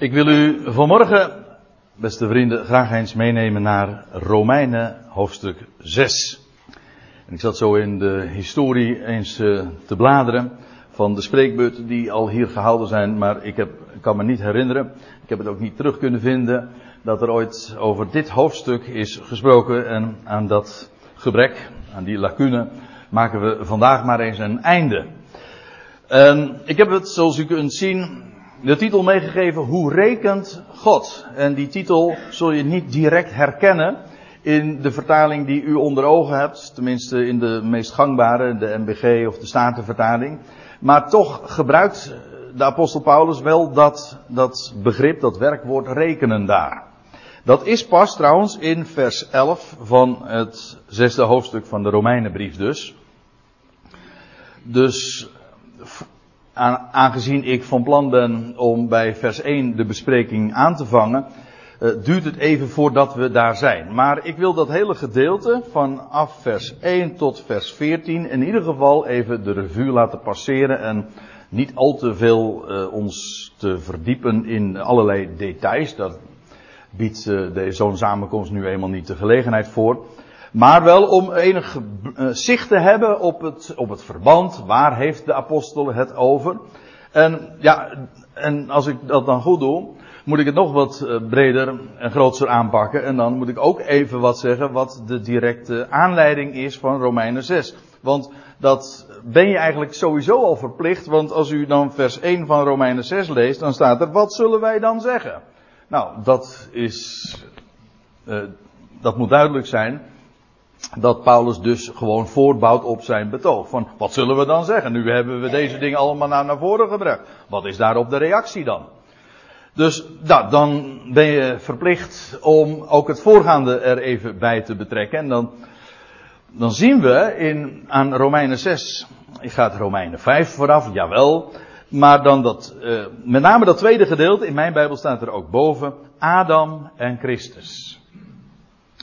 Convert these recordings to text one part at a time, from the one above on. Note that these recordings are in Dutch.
Ik wil u vanmorgen, beste vrienden, graag eens meenemen naar Romeinen hoofdstuk 6. En ik zat zo in de historie eens uh, te bladeren van de spreekbeurten die al hier gehouden zijn, maar ik, heb, kan me niet herinneren, ik heb het ook niet terug kunnen vinden, dat er ooit over dit hoofdstuk is gesproken en aan dat gebrek, aan die lacune, maken we vandaag maar eens een einde. En ik heb het, zoals u kunt zien, de titel meegegeven, Hoe rekent God? En die titel zul je niet direct herkennen in de vertaling die u onder ogen hebt, tenminste in de meest gangbare, de MBG of de Statenvertaling. Maar toch gebruikt de apostel Paulus wel dat, dat begrip, dat werkwoord rekenen daar. Dat is pas trouwens in vers 11 van het zesde hoofdstuk van de Romeinenbrief dus. Dus aangezien ik van plan ben om bij vers 1 de bespreking aan te vangen, uh, duurt het even voordat we daar zijn. Maar ik wil dat hele gedeelte vanaf vers 1 tot vers 14 in ieder geval even de revue laten passeren en niet al te veel uh, ons te verdiepen in allerlei details. Dat biedt uh, zo'n samenkomst nu eenmaal niet de gelegenheid voor. Maar wel om enig uh, zicht te hebben op het, op het verband. Waar heeft de apostel het over? En ja, en als ik dat dan goed doe, moet ik het nog wat uh, breder en groter aanpakken. En dan moet ik ook even wat zeggen wat de directe aanleiding is van Romeinen 6. Want dat ben je eigenlijk sowieso al verplicht. Want als u dan vers 1 van Romeinen 6 leest, dan staat er, wat zullen wij dan zeggen? Nou, dat is, uh, dat moet duidelijk zijn dat Paulus dus gewoon voortbouwt op zijn betoog. Van wat zullen we dan zeggen? Nu hebben we deze dingen allemaal naar, voren gebracht. Wat is daarop de reactie dan? Dus nou, dan ben je verplicht om ook het voorgaande er even bij te betrekken. En dan, dan zien we in, aan Romeinen 6, ik ga het Romeinen 5 vooraf, jawel. Maar dan dat, uh, met name dat tweede gedeelte, in mijn Bijbel staat er ook boven, Adam en Christus.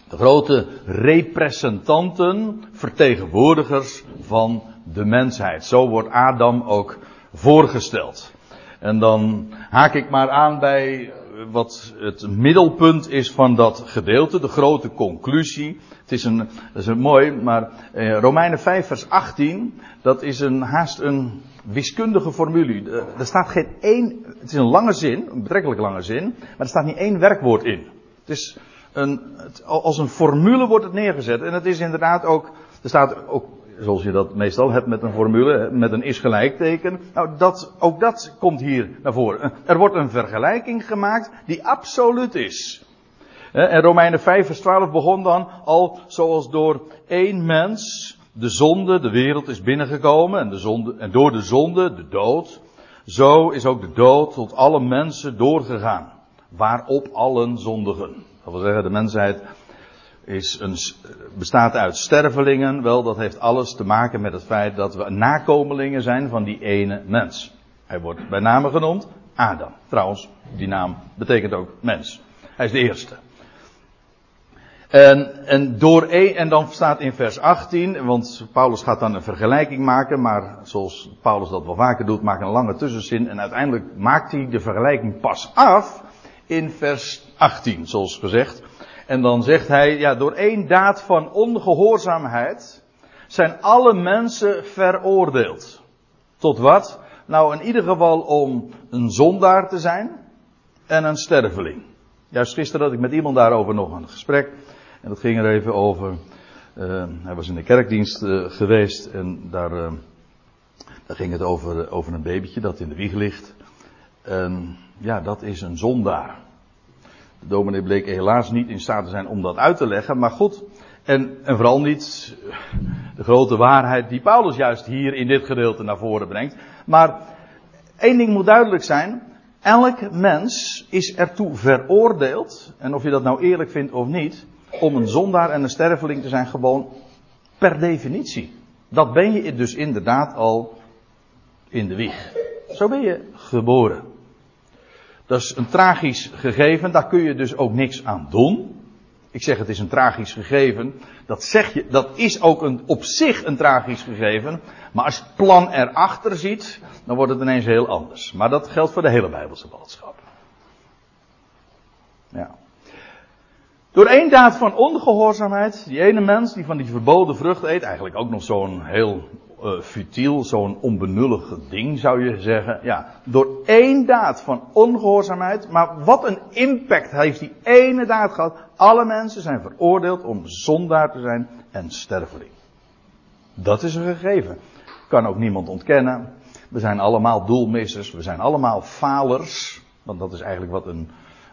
De grote representanten, vertegenwoordigers van de mensheid. Zo wordt Adam ook voorgesteld. En dan haak ik maar aan bij wat het middelpunt is van dat gedeelte, de grote conclusie. Het is een, is mooi, maar eh, Romeinen 5 vers 18, dat is een haast een wiskundige formule. Er staat geen één, het is een lange zin, een betrekkelijk lange zin, maar er staat niet één werkwoord in. Het is een, als een formule wordt het neergezet. En het is inderdaad ook, er staat ook, zoals je dat meestal hebt met een formule, met een is gelijkteken. Nou, dat, ook dat komt hier naar voren. Er wordt een vergelijking gemaakt die absoluut is. En Romeinen 5 vers 12 begon dan al zoals door één mens de zonde de wereld is binnengekomen en, de zonde, en door de zonde de dood. Zo is ook de dood tot alle mensen doorgegaan. Waarop allen zondigen. Dat wil zeggen, de mensheid is bestaat uit stervelingen. Wel, dat heeft alles te maken met het feit dat we nakomelingen zijn van die ene mens. Hij wordt bij name genoemd Adam. Trouwens, die naam betekent ook mens. Hij is de eerste. En, en, door een, en dan staat in vers 18, want Paulus gaat dan een vergelijking maken, maar zoals Paulus dat wel vaker doet, maakt een lange tussenzin en uiteindelijk maakt hij de vergelijking pas af in vers 18, zoals gezegd. En dan zegt hij, ja, door één daad van ongehoorzaamheid zijn alle mensen veroordeeld. Tot wat? Nou, in ieder geval om een zondaar te zijn en een sterveling. Juist gisteren had ik met iemand daarover nog een gesprek. En dat ging er even over. Uh, hij was in de kerkdienst uh, geweest en daar, uh, daar ging het over, over een babytje dat in de wieg ligt. En ja, dat is een zondaar. De dominee bleek helaas niet in staat te zijn om dat uit te leggen, maar goed. En, en vooral niet de grote waarheid die Paulus juist hier in dit gedeelte naar voren brengt. Maar één ding moet duidelijk zijn. Elk mens is ertoe veroordeeld, en of je dat nou eerlijk vindt of niet, om een zondaar en een sterveling te zijn, gewoon per definitie. Dat ben je dus inderdaad al in de wieg. Zo ben je geboren. Dat is een tragisch gegeven, daar kun je dus ook niks aan doen. Ik zeg het is een tragisch gegeven. Dat zeg je, dat is ook een, op zich een tragisch gegeven. Maar als je het plan erachter ziet, dan wordt het ineens heel anders. Maar dat geldt voor de hele Bijbelse boodschap. Ja. Door één daad van ongehoorzaamheid, die ene mens die van die verboden vrucht eet, eigenlijk ook nog zo'n heel uh, futiel, zo'n onbenullig ding zou je zeggen. Ja, door één daad van ongehoorzaamheid, maar wat een impact heeft die ene daad gehad. Alle mensen zijn veroordeeld om zondaar te zijn en sterveling. Dat is een gegeven. Kan ook niemand ontkennen. We zijn allemaal doelmissers, we zijn allemaal falers, want dat is eigenlijk wat een,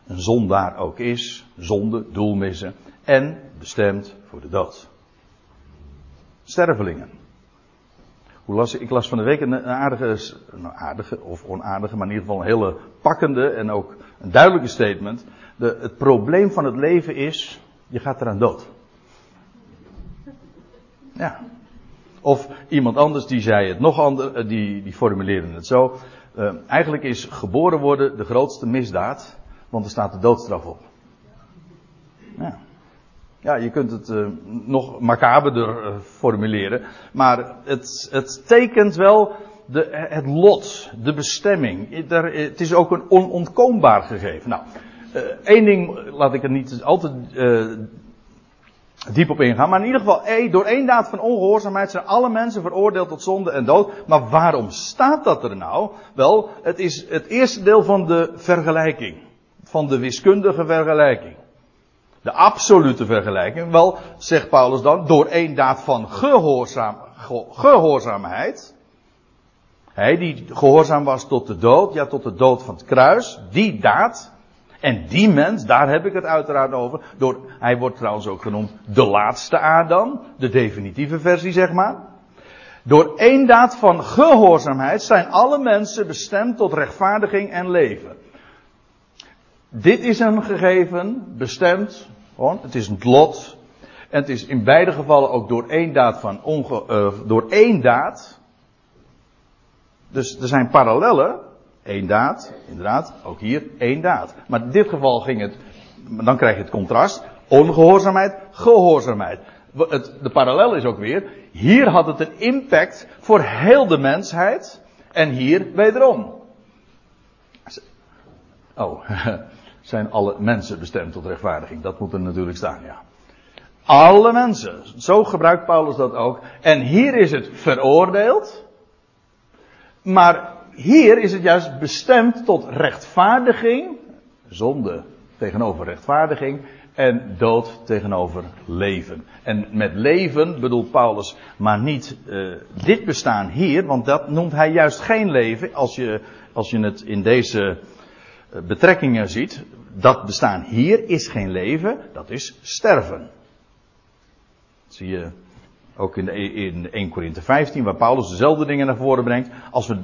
een zondaar ook is. Zonde, doelmissen en bestemd voor de dood. Stervelingen. Ik las van de week een, aardige, aardige of onaardige, maar in ieder geval een hele pakkende en ook een duidelijke statement. De, het probleem van het leven is, je gaat eraan dood. Ja. Of iemand anders die zei het nog anders, eh, die, die formuleerde het zo. Uh, eigenlijk is geboren worden de grootste misdaad, want er staat de doodstraf op. Ja. Ja, je kunt het uh, nog macaberder uh, formuleren. Maar het, het tekent wel de, het lot, de bestemming. het is ook een onontkoombaar gegeven. Nou, één ding laat ik er niet altijd diep op ingaan. Maar in ieder geval, door één daad van ongehoorzaamheid zijn alle mensen veroordeeld tot zonde en dood. Maar waarom staat dat er nou? Wel, het is het eerste deel van de vergelijking. Van de wiskundige vergelijking. De absolute vergelijking. Wel, zegt Paulus dan, door één daad van gehoorzaam, gehoorzaamheid. Hij die gehoorzaam was tot de dood, ja tot de dood van het kruis. Die daad, en die mens, daar heb ik het uiteraard over. Door, hij wordt trouwens ook genoemd de laatste Adam. De definitieve versie, zeg maar. Door één daad van gehoorzaamheid zijn alle mensen bestemd tot rechtvaardiging en leven. Dit is een gegeven, bestemd, gewoon, het is een lot. En het is in beide gevallen ook door één daad van onge, uh, door één daad. Dus er zijn parallellen. Eén daad, inderdaad, ook hier één daad. Maar in dit geval ging het, dan krijg je het contrast. Ongehoorzaamheid, gehoorzaamheid. Het, de parallel is ook weer, hier had het een impact voor heel de mensheid. En hier wederom. Oh, zijn alle mensen bestemd tot rechtvaardiging. Dat moet er natuurlijk staan, ja. Alle mensen. Zo gebruikt Paulus dat ook. En hier is het veroordeeld. Maar hier is het juist bestemd tot rechtvaardiging, zonde tegenover rechtvaardiging en dood tegenover leven. En met leven bedoelt Paulus maar niet uh, dit bestaan hier, want dat noemt hij juist geen leven als je, als je het in deze uh, betrekkingen ziet. Dat bestaan hier is geen leven, dat is sterven. Dat zie je ook in, de, in 1 Korinthe 15, waar Paulus dezelfde dingen naar voren brengt. Als we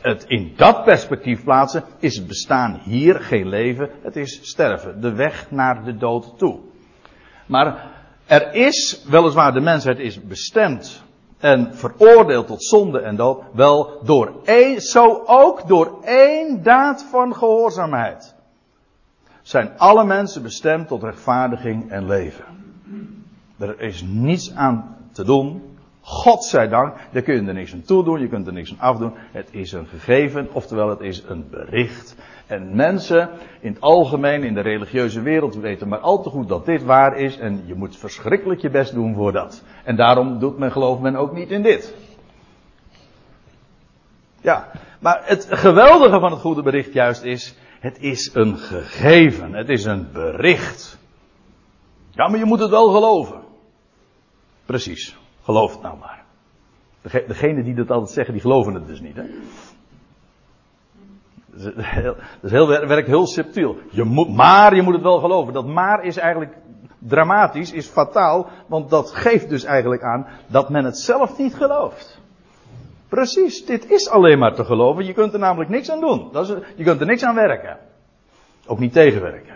het in dat perspectief plaatsen, is het bestaan hier geen leven, het is sterven. De weg naar de dood toe. Maar er is, weliswaar de mensheid is bestemd en veroordeeld tot zonde en dood, wel door één, zo ook door één daad van gehoorzaamheid. Zijn alle mensen bestemd tot rechtvaardiging en leven. Er is niets aan te doen God zij dank, daar kun je er niks aan toedoen, je kunt er niks aan afdoen. Het is een gegeven, oftewel het is een bericht. En mensen in het algemeen, in de religieuze wereld, weten maar al te goed dat dit waar is. En je moet verschrikkelijk je best doen voor dat. En daarom doet men, gelooft men ook niet in dit. Ja, maar het geweldige van het goede bericht juist is, het is een gegeven, het is een bericht. Ja, maar je moet het wel geloven. Precies. Geloof het nou maar. Degene die dat altijd zeggen, die geloven het dus niet. Hè? Dat heel, werkt heel subtiel. Je moet, maar je moet het wel geloven. Dat maar is eigenlijk dramatisch, is fataal, want dat geeft dus eigenlijk aan dat men het zelf niet gelooft. Precies, dit is alleen maar te geloven. Je kunt er namelijk niks aan doen. Dat is, je kunt er niks aan werken. Ook niet tegenwerken.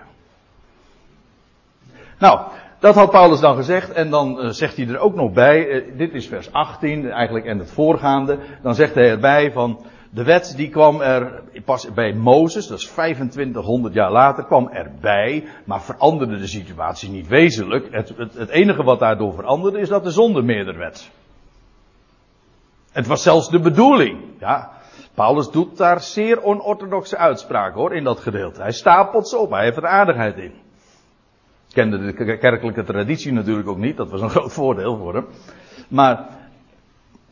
Nou, dat had Paulus dan gezegd en dan uh, zegt hij er ook nog bij, uh, dit is vers 18 eigenlijk en het voorgaande, dan zegt hij erbij van de wet die kwam er pas bij Mozes, dat is 2500 jaar later, kwam erbij, maar veranderde de situatie niet wezenlijk. Het, het, het enige wat daardoor veranderde is dat de zonde meerder werd. Het was zelfs de bedoeling, ja. Paulus doet daar zeer onorthodoxe uitspraken hoor, in dat gedeelte. Hij stapelt ze op, hij heeft er aardigheid in. Kende de kerkelijke traditie natuurlijk ook niet, dat was een groot voordeel voor hem. Maar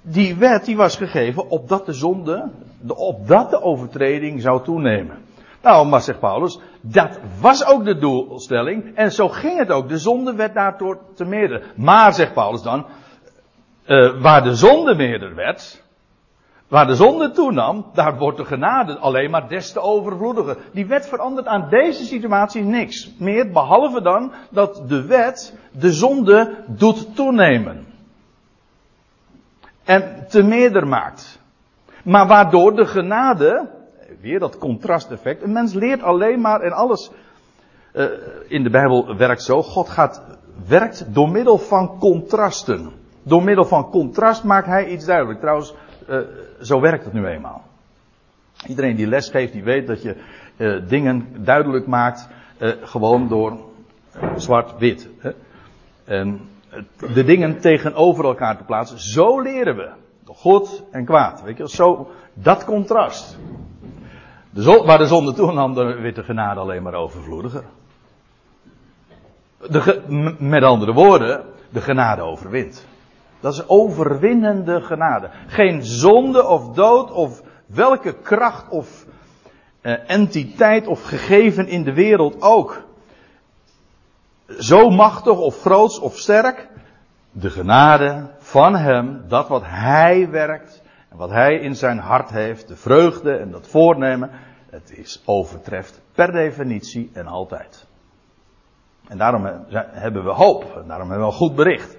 die wet die was gegeven opdat de zonde, opdat de overtreding zou toenemen. Nou, maar zegt Paulus, dat was ook de doelstelling en zo ging het ook. De zonde werd daardoor te meerder. Maar, zegt Paulus dan, uh, waar de zonde meerder werd, waar de zonde toenam, daar wordt de genade alleen maar des te overvloediger. Die wet verandert aan deze situatie niks meer, behalve dan dat de wet de zonde doet toenemen. En te meerder maakt. Maar waardoor de genade, weer dat contrasteffect, een mens leert alleen maar en alles uh, in de Bijbel werkt zo, God gaat, werkt door middel van contrasten. Door middel van contrast maakt hij iets duidelijk. Trouwens, uh, zo werkt het nu eenmaal. Iedereen die les geeft, die weet dat je uh, dingen duidelijk maakt, uh, gewoon door zwart-wit. En de dingen tegenover elkaar te plaatsen. Zo leren we. Goed en kwaad. Weet je, zo, dat contrast. De waar de zonde toenam, dan werd de genade alleen maar overvloediger. De, met andere woorden, de genade overwint. Dat is overwinnende genade. Geen zonde of dood of welke kracht of uh, entiteit of gegeven in de wereld ook. Zo machtig of groots of sterk. De genade van Hem, dat wat Hij werkt en wat Hij in zijn hart heeft, de vreugde en dat voornemen, het is overtreft per definitie en altijd. En daarom hebben we hoop, en daarom hebben we een goed bericht.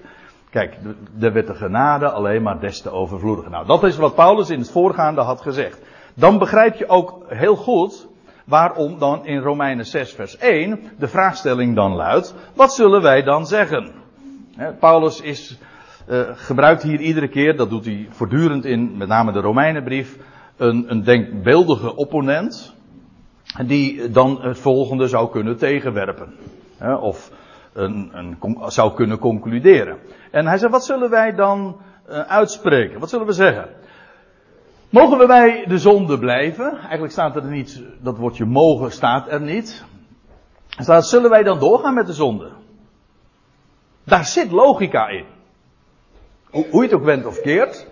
Kijk, er werd de genade alleen maar des te overvloediger. Nou, dat is wat Paulus in het voorgaande had gezegd. Dan begrijp je ook heel goed waarom dan in Romeinen 6 vers 1 de vraagstelling dan luidt, wat zullen wij dan zeggen? Paulus is, uh, gebruikt hier iedere keer, dat doet hij voortdurend in met name de Romeinenbrief, een, een denkbeeldige opponent, die dan het volgende zou kunnen tegenwerpen. Of een, een, zou kunnen concluderen. En hij zei, wat zullen wij dan uh, uitspreken? Wat zullen we zeggen? Mogen we bij de zonde blijven? Eigenlijk staat er niet, dat woordje mogen staat er niet. Staat, zullen wij dan doorgaan met de zonde? Daar zit logica in. Hoe, je het ook went of keert.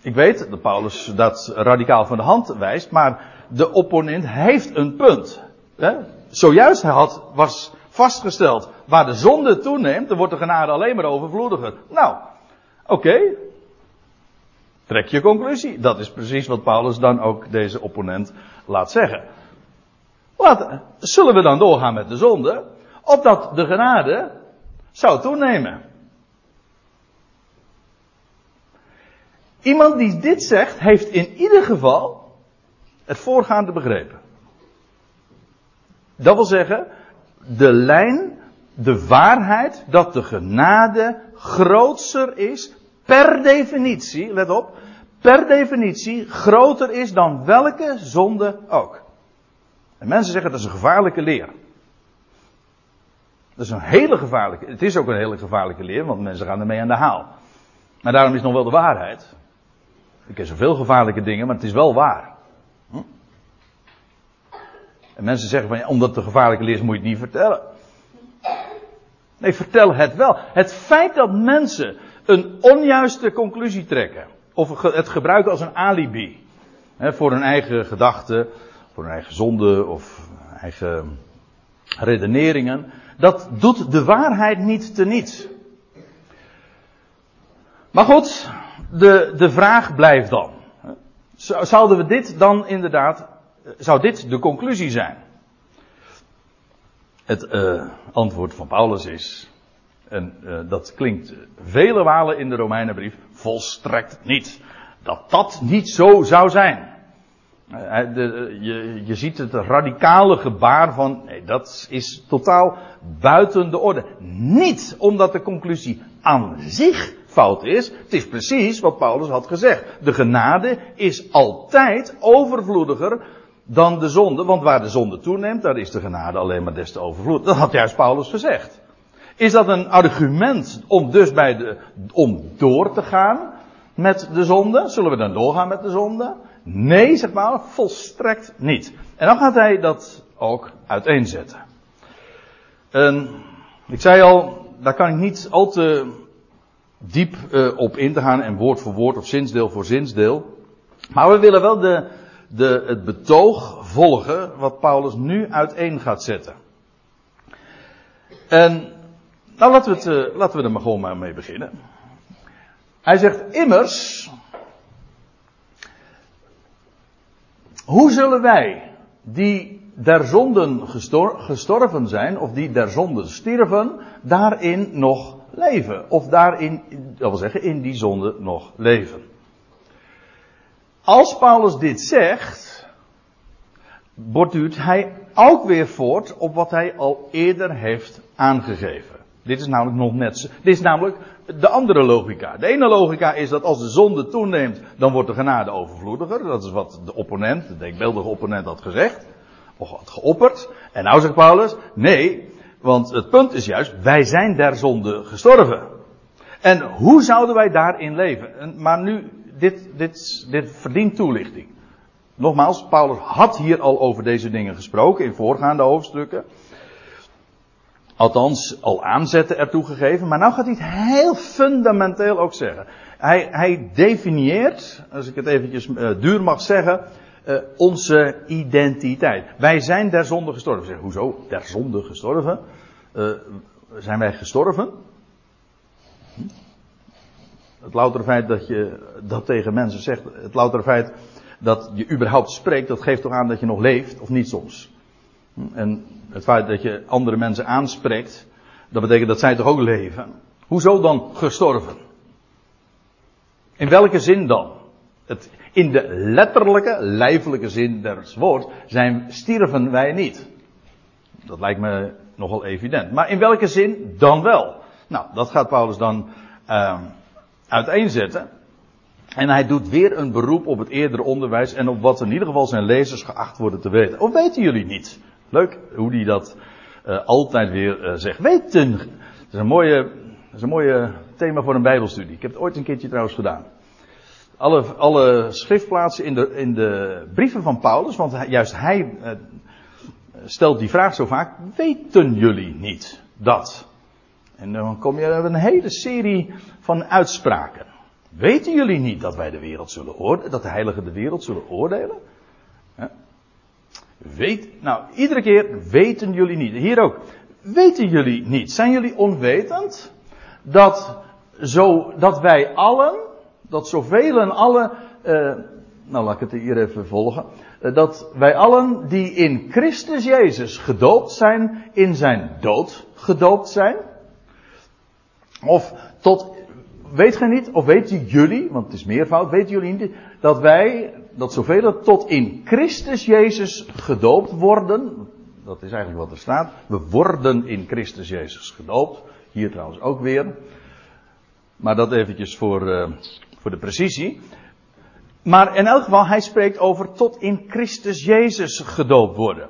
Ik weet dat Paulus dat radicaal van de hand wijst, maar de opponent heeft een punt. Hè? Zojuist had, was vastgesteld, waar de zonde toeneemt, dan wordt de genade alleen maar overvloediger. Nou, oké. Trek je conclusie. Dat is precies wat Paulus dan ook deze opponent laat zeggen. Laat, zullen we dan doorgaan met de zonde, opdat de genade zou toenemen? Iemand die dit zegt, heeft in ieder geval het voorgaande begrepen. Dat wil zeggen, de lijn, de waarheid dat de genade grootser is, per definitie, let op, per definitie groter is dan welke zonde ook. En mensen zeggen dat is een gevaarlijke leer. Dat is een hele gevaarlijke, het is ook een hele gevaarlijke leer, want mensen gaan ermee aan de haal. Maar daarom is nog wel de waarheid. Ik ken zoveel gevaarlijke dingen, maar het is wel waar. En mensen zeggen van, ja, omdat een gevaarlijke leer is, moet je het niet vertellen. Nee, vertel het wel. Het feit dat mensen een onjuiste conclusie trekken, of het gebruiken als een alibi, hè, voor hun eigen gedachten, voor hun eigen zonde of eigen redeneringen, dat doet de waarheid niet te niets. Maar goed, de, de vraag blijft dan. Zouden we dit dan inderdaad zou dit de conclusie zijn? Het uh, antwoord van Paulus is, en uh, dat klinkt vele malen in de Romeinenbrief, volstrekt niet. Dat dat niet zo zou zijn. De, je, je ziet het radicale gebaar van, nee, dat is totaal buiten de orde. Niet omdat de conclusie aan zich fout is. Het is precies wat Paulus had gezegd. De genade is altijd overvloediger dan de zonde, want waar de zonde toeneemt, daar is de genade alleen maar des te overvloed. Dat had juist Paulus gezegd. Is dat een argument om dus bij de, om door te gaan met de zonde? Zullen we dan doorgaan met de zonde? Nee, zegt Paulus, volstrekt niet. En dan gaat hij dat ook uiteenzetten. En ik zei al, daar kan ik niet al te diep uh, op in te gaan en woord voor woord of zinsdeel voor zinsdeel. Maar we willen wel de, de, het betoog volgen wat Paulus nu uiteen gaat zetten. En nou laten we, het, uh, laten we er maar gewoon maar mee beginnen. Hij zegt immers, hoe zullen wij die der zonden gestor gestorven zijn, of die der zonden stierven, daarin nog leven? Of daarin, dat wil zeggen, in die zonde nog leven? Als Paulus dit zegt, borduurt hij ook weer voort op wat hij al eerder heeft aangegeven. Dit is namelijk nog net, dit is namelijk de andere logica. De ene logica is dat als de zonde toeneemt, dan wordt de genade overvloediger. Dat is wat de opponent, de denkbeeldige opponent had gezegd. Of had geopperd. En nou zegt Paulus, nee, want het punt is juist, wij zijn der zonde gestorven. En hoe zouden wij daarin leven? Maar nu, dit, dit, dit verdient toelichting. Nogmaals, Paulus had hier al over deze dingen gesproken in voorgaande hoofdstukken. Althans, al aanzetten ertoe gegeven. Maar nu gaat hij het heel fundamenteel ook zeggen. Hij, hij definieert, als ik het eventjes uh, duur mag zeggen, uh, onze identiteit. Wij zijn der zonde gestorven. Zeg, hoezo der zonde gestorven? Uh, zijn wij gestorven? Hm? Het loutere feit dat je dat tegen mensen zegt, het loutere feit dat je überhaupt spreekt, dat geeft toch aan dat je nog leeft, of niet soms. Hm? En het feit dat je andere mensen aanspreekt, dat betekent dat zij toch ook leven. Hoezo dan gestorven? In welke zin dan? Het, in de letterlijke, lijfelijke zin des woord zijn, stierven wij niet. Dat lijkt me nogal evident. Maar in welke zin dan wel? Nou, dat gaat Paulus dan uh, uiteenzetten. En hij doet weer een beroep op het eerdere onderwijs en op wat in ieder geval zijn lezers geacht worden te weten. Of weten jullie niet? Leuk hoe hij dat uh, altijd weer uh, zegt. Weten. Dat is een mooie, dat is een mooie thema voor een bijbelstudie. Ik heb het ooit een keertje trouwens gedaan. Alle, alle schriftplaatsen in de, in de brieven van Paulus, want juist hij uh, stelt die vraag zo vaak. Weten jullie niet dat? En dan kom je op een hele serie van uitspraken. Weten jullie niet dat wij de wereld zullen oordelen, dat de heiligen de wereld zullen oordelen? Weet, nou, iedere keer weten jullie niet. Hier ook. Weten jullie niet? Zijn jullie onwetend? Dat, zo, dat wij allen, dat zoveel en alle, uh, nou laat ik het hier even volgen. Uh, dat wij allen die in Christus Jezus gedoopt zijn, in zijn dood gedoopt zijn. Of tot, weet gij niet, of weten jullie, want het is meervoud, weten jullie niet, dat wij, dat zoveel tot in Christus Jezus gedoopt worden. Dat is eigenlijk wat er staat. We worden in Christus Jezus gedoopt. Hier trouwens ook weer. Maar dat eventjes voor, uh, voor de precisie. Maar in elk geval, hij spreekt over tot in Christus Jezus gedoopt worden.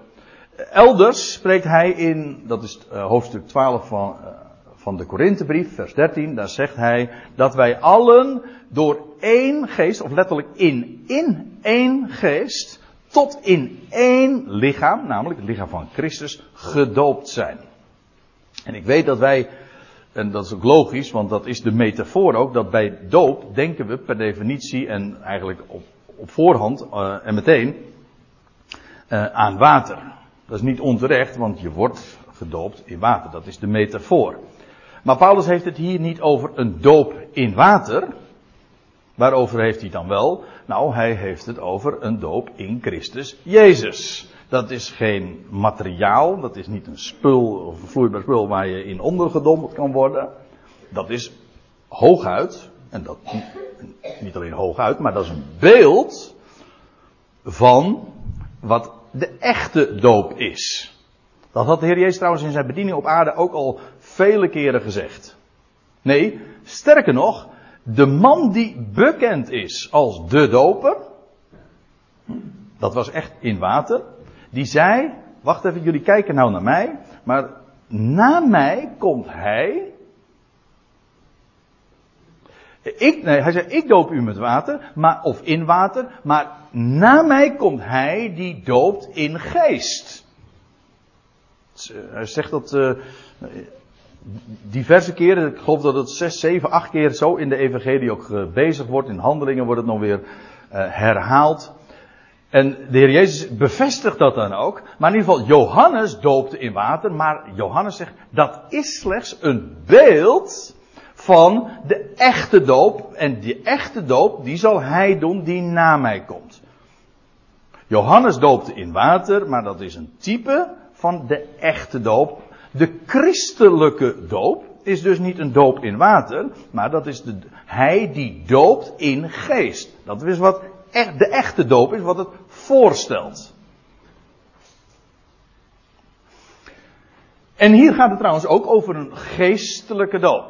Elders spreekt hij in, dat is uh, hoofdstuk 12 van, uh, van de Korinthebrief, vers 13, daar zegt hij dat wij allen door één geest, of letterlijk in, in één geest, tot in één lichaam, namelijk het lichaam van Christus, gedoopt zijn. En ik weet dat wij, en dat is ook logisch, want dat is de metafoor ook, dat bij doop denken we per definitie en eigenlijk op, op voorhand uh, en meteen uh, aan water. Dat is niet onterecht, want je wordt gedoopt in water. Dat is de metafoor. Maar Paulus heeft het hier niet over een doop in water. Waarover heeft hij dan wel? Nou, hij heeft het over een doop in Christus Jezus. Dat is geen materiaal, dat is niet een spul of een vloeibaar spul waar je in ondergedompeld kan worden. Dat is hooguit, en dat niet alleen hooguit, maar dat is een beeld van wat de echte doop is. Dat had de Heer Jezus trouwens in zijn bediening op aarde ook al vele keren gezegd. Nee, sterker nog, de man die bekend is als de doper, dat was echt in water, die zei, wacht even, jullie kijken nou naar mij, maar na mij komt hij, Ik, nee, hij zegt, ik doop u met water, maar, of in water, maar na mij komt hij die doopt in geest. Eh, hij zegt dat uh, diverse keren, ik geloof dat het zes, zeven, acht keer zo in de evangelie ook uh, bezig wordt. In handelingen wordt het nog weer herhaald. En de Heer Jezus bevestigt dat dan ook. Maar in ieder geval, Johannes doopte in water. Maar Johannes zegt, dat is slechts een beeld van de echte doop. En die echte doop, die zal hij doen die na mij komt. Johannes doopte in water, maar dat is een type van de echte doop. De christelijke doop is dus niet een doop in water, maar dat is de, hij die doopt in geest. Dat is wat echt, de echte doop is, wat het voorstelt. En hier gaat het trouwens ook over een geestelijke doop.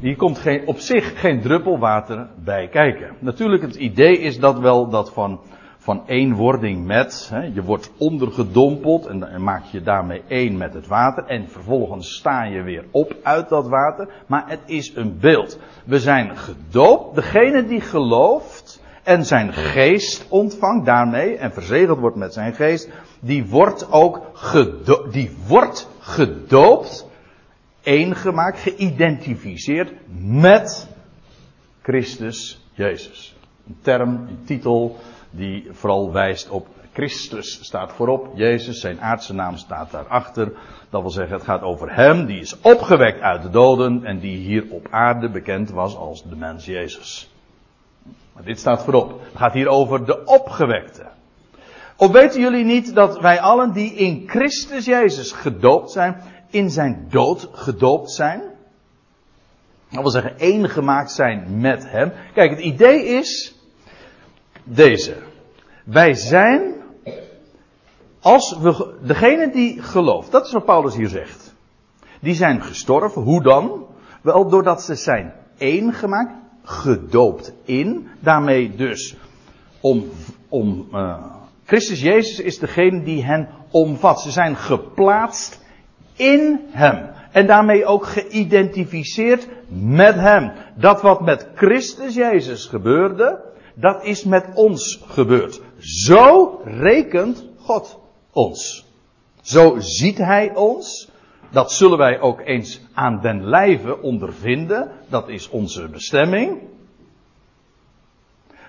Hier komt geen, op zich geen druppel water bij kijken. Natuurlijk, het idee is dat wel dat van, van eenwording met. Hè, je wordt ondergedompeld en maak je daarmee één met het water. En vervolgens sta je weer op uit dat water. Maar het is een beeld. We zijn gedoopt. Degene die gelooft en zijn geest ontvangt daarmee en verzegeld wordt met zijn geest, die wordt ook die wordt gedoopt, eengemaakt, geïdentificeerd met Christus Jezus. Een term, een titel die vooral wijst op Christus staat voorop, Jezus, zijn aardse naam staat daarachter. Dat wil zeggen, het gaat over hem die is opgewekt uit de doden en die hier op aarde bekend was als de mens Jezus. Maar dit staat voorop. Het gaat hier over de opgewekte. Of weten jullie niet dat wij allen die in Christus Jezus gedoopt zijn, in zijn dood gedoopt zijn? Dat wil zeggen, één gemaakt zijn met hem. Kijk, het idee is deze. Wij zijn, als we, degene die gelooft, dat is wat Paulus hier zegt. Die zijn gestorven, hoe dan? Wel doordat ze zijn één gemaakt, gedoopt in. Daarmee dus om, om uh, Christus Jezus is degene die hen omvat. Ze zijn geplaatst in Hem. En daarmee ook geïdentificeerd met Hem. Dat wat met Christus Jezus gebeurde, dat is met ons gebeurd. Zo rekent God ons. Zo ziet Hij ons. Dat zullen wij ook eens aan den lijve ondervinden. Dat is onze bestemming.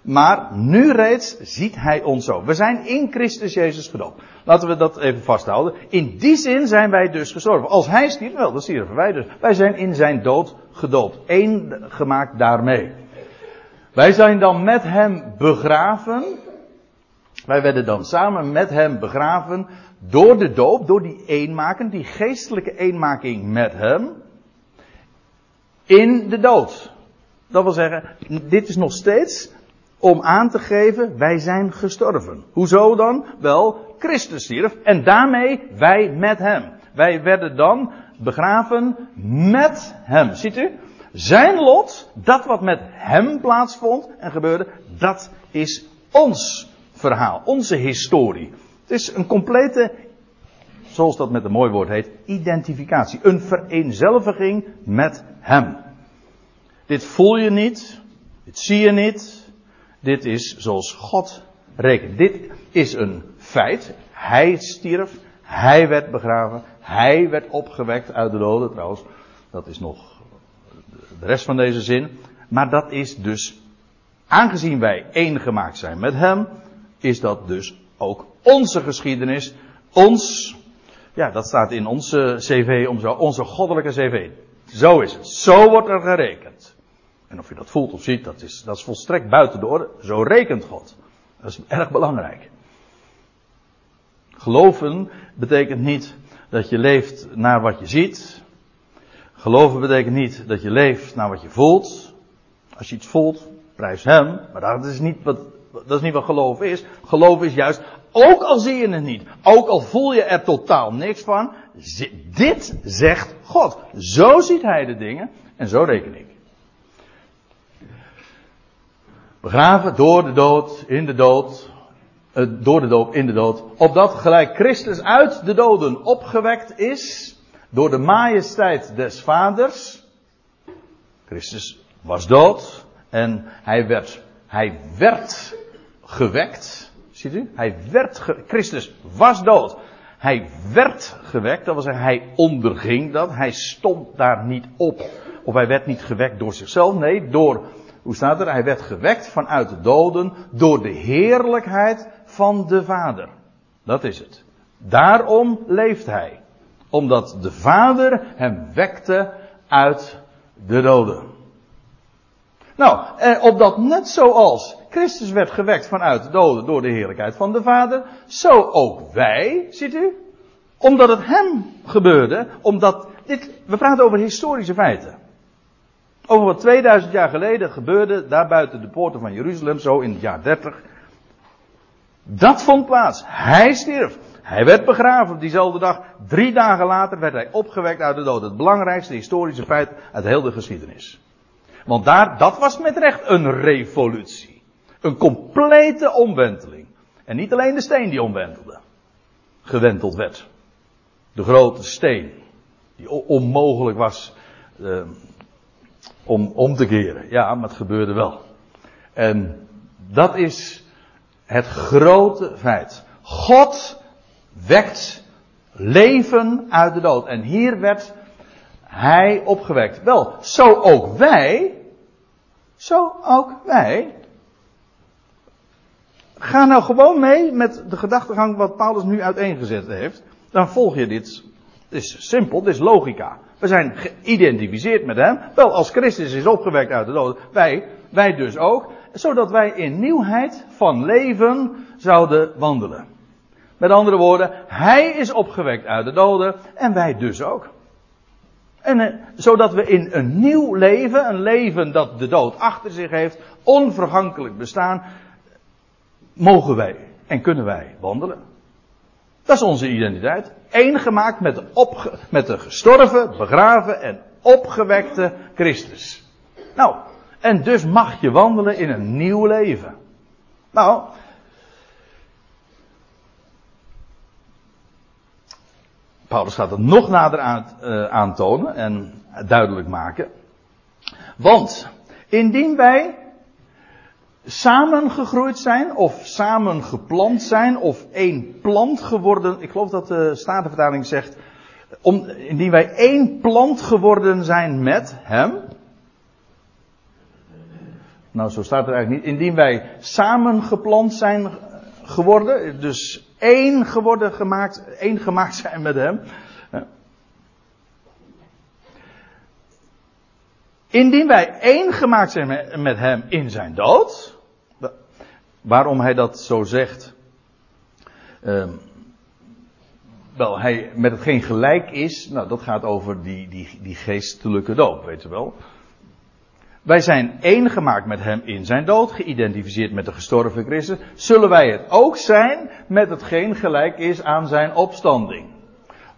Maar nu reeds ziet hij ons zo. We zijn in Christus Jezus gedoopt. Laten we dat even vasthouden. In die zin zijn wij dus gestorven. Als hij stierf, wel, dan stierven wij dus. Wij zijn in zijn dood gedoopt. Eén gemaakt daarmee. Wij zijn dan met hem begraven. Wij werden dan samen met hem begraven door de doop, door die eenmaking, die geestelijke eenmaking met hem, in de dood. Dat wil zeggen, dit is nog steeds om aan te geven, wij zijn gestorven. Hoezo dan? Wel, Christus stierf en daarmee wij met hem. Wij werden dan begraven met hem. Ziet u? Zijn lot, dat wat met hem plaatsvond en gebeurde, dat is ons verhaal, onze historie. Het is een complete, zoals dat met een mooi woord heet, identificatie. Een vereenzelviging met Hem. Dit voel je niet, dit zie je niet. Dit is zoals God rekent. Dit is een feit. Hij stierf, hij werd begraven, hij werd opgewekt uit de doden trouwens. Dat is nog de rest van deze zin. Maar dat is dus, aangezien wij één gemaakt zijn met Hem, is dat dus ook onze geschiedenis, ons, ja, dat staat in onze cv, onze goddelijke cv. Zo is het. Zo wordt er gerekend. En of je dat voelt of ziet, dat is, dat is volstrekt buiten de orde. Zo rekent God. Dat is erg belangrijk. Geloven betekent niet dat je leeft naar wat je ziet. Geloven betekent niet dat je leeft naar wat je voelt. Als je iets voelt, prijs hem. Maar dat is niet wat dat is niet wat geloof is. Geloof is juist, ook al zie je het niet, ook al voel je er totaal niks van, dit zegt God. Zo ziet hij de dingen en zo reken ik. Begraven door de dood, in de dood, eh, door de dood, in de dood, opdat gelijk Christus uit de doden opgewekt is, door de majesteit des Vaders. Christus was dood, En hij werd, hij werd gewekt. Ziet u? Hij werd, Christus was dood. Hij werd gewekt, dat wil zeggen, hij onderging dat. Hij stond daar niet op. Of hij werd niet gewekt door zichzelf. Nee, door, hoe staat er? Hij werd gewekt vanuit de doden door de heerlijkheid van de Vader. Dat is het. Daarom leeft hij. Omdat de Vader hem wekte uit de doden. Nou, eh, opdat net zoals Christus werd gewekt vanuit de doden door de heerlijkheid van de Vader, zo ook wij, ziet u? Omdat het hem gebeurde, omdat dit, we praten over historische feiten. Over wat 2000 jaar geleden gebeurde, daar buiten de poorten van Jeruzalem, zo in het jaar 30. Dat vond plaats. Hij stierf. Hij werd begraven op diezelfde dag. Drie dagen later werd hij opgewekt uit de dood. Het belangrijkste historische feit uit heel de geschiedenis. Want daar, dat was met recht een revolutie. Een complete omwenteling. En niet alleen de steen die omwentelde. Gewenteld werd. De grote steen. Die onmogelijk was uh, om om te keren. Ja, maar het gebeurde wel. En dat is het grote feit. God wekt leven uit de dood. En hier werd hij opgewekt. Wel, zo ook wij. Zo ook wij. Ga nou gewoon mee met de gedachtegang wat Paulus nu uiteengezet heeft. Dan volg je dit. Het is simpel, dit is logica. We zijn geïdentificeerd met hem. Wel, als Christus is opgewekt uit de dood, wij, wij dus ook. Zodat wij in nieuwheid van leven zouden wandelen. Met andere woorden, hij is opgewekt uit de doden en wij dus ook. En eh, zodat we in een nieuw leven, een leven dat de dood achter zich heeft, onvergankelijk bestaan, mogen wij en kunnen wij wandelen. Dat is onze identiteit. Eén gemaakt met de, met de gestorven, begraven en opgewekte Christus. Nou, en dus mag je wandelen in een nieuw leven. Nou, Paulus gaat het nog nader uh, aantonen en duidelijk maken. Want indien wij samengegroeid zijn of samen geplant zijn of één plant geworden, ik geloof dat de Statenvertaling zegt, om, indien wij één plant geworden zijn met hem. Nou, zo staat het eigenlijk niet. Indien wij samen geplant zijn geworden, dus één geworden gemaakt, één gemaakt zijn met hem. Indien wij één gemaakt zijn met hem in zijn dood. Waarom hij dat zo zegt. Uh, wel, hij met hetgeen gelijk is. Nou, dat gaat over die, die, die geestelijke dood, weet je wel. Wij zijn één gemaakt met hem in zijn dood, geïdentificeerd met de gestorven Christus. Zullen wij het ook zijn met hetgeen gelijk is aan zijn opstanding?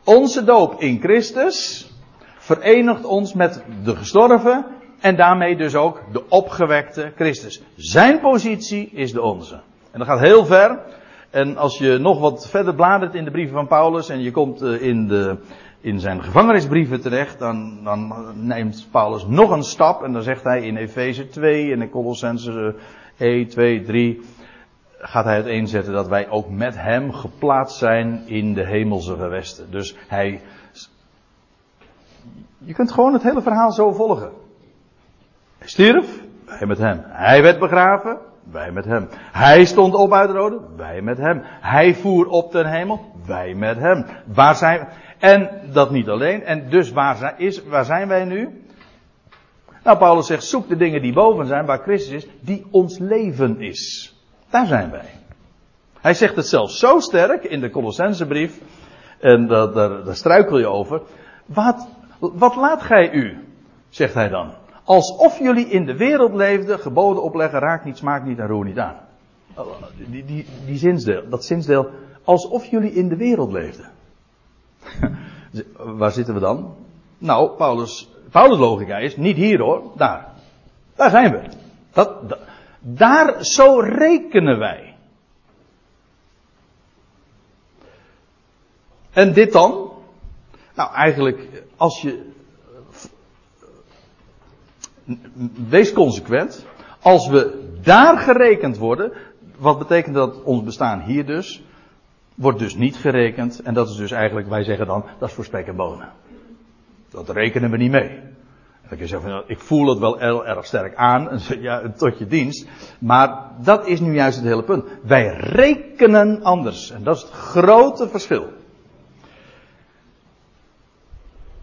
Onze doop in Christus verenigt ons met de gestorven en daarmee dus ook de opgewekte Christus. Zijn positie is de onze. En dat gaat heel ver. En als je nog wat verder bladert in de brieven van Paulus en je komt in de, in zijn gevangenisbrieven terecht, dan, dan neemt Paulus nog een stap en dan zegt hij in Efeze 2 en in Colossense 1, 2, 3, gaat hij uiteenzetten dat wij ook met hem geplaatst zijn in de hemelse gewesten. Dus hij, je kunt gewoon het hele verhaal zo volgen. Hij stierf, wij met hem. Hij werd begraven, wij met hem. Hij stond op uit de rode, wij met hem. Hij voer op ten hemel, wij met hem. Waar zijn En dat niet alleen. En dus waar, is, waar zijn wij nu? Nou, Paulus zegt, zoek de dingen die boven zijn, waar Christus is, die ons leven is. Daar zijn wij. Hij zegt het zelfs zo sterk in de Colossensebrief, en daar, struikel je over. Wat, wat laat gij u? Zegt hij dan. Alsof jullie in de wereld leefden, geboden opleggen, raak niet, smaak niet en roer niet aan. Die, die, die zinsdeel, dat zinsdeel, alsof jullie in de wereld leefden. Waar zitten we dan? Nou, Paulus, Paulus logica is, niet hier hoor, daar. Daar zijn we. Dat, dat, daar, zo rekenen wij. En dit dan? Nou, eigenlijk, als je. Wees consequent. Als we daar gerekend worden, wat betekent dat ons bestaan hier dus? Wordt dus niet gerekend. En dat is dus eigenlijk, wij zeggen dan, dat is voor spek en bonen. Dat rekenen we niet mee. Dan kun je zeggen van, ik voel het wel heel erg sterk aan, ja, tot je dienst. Maar dat is nu juist het hele punt. Wij rekenen anders. En dat is het grote verschil.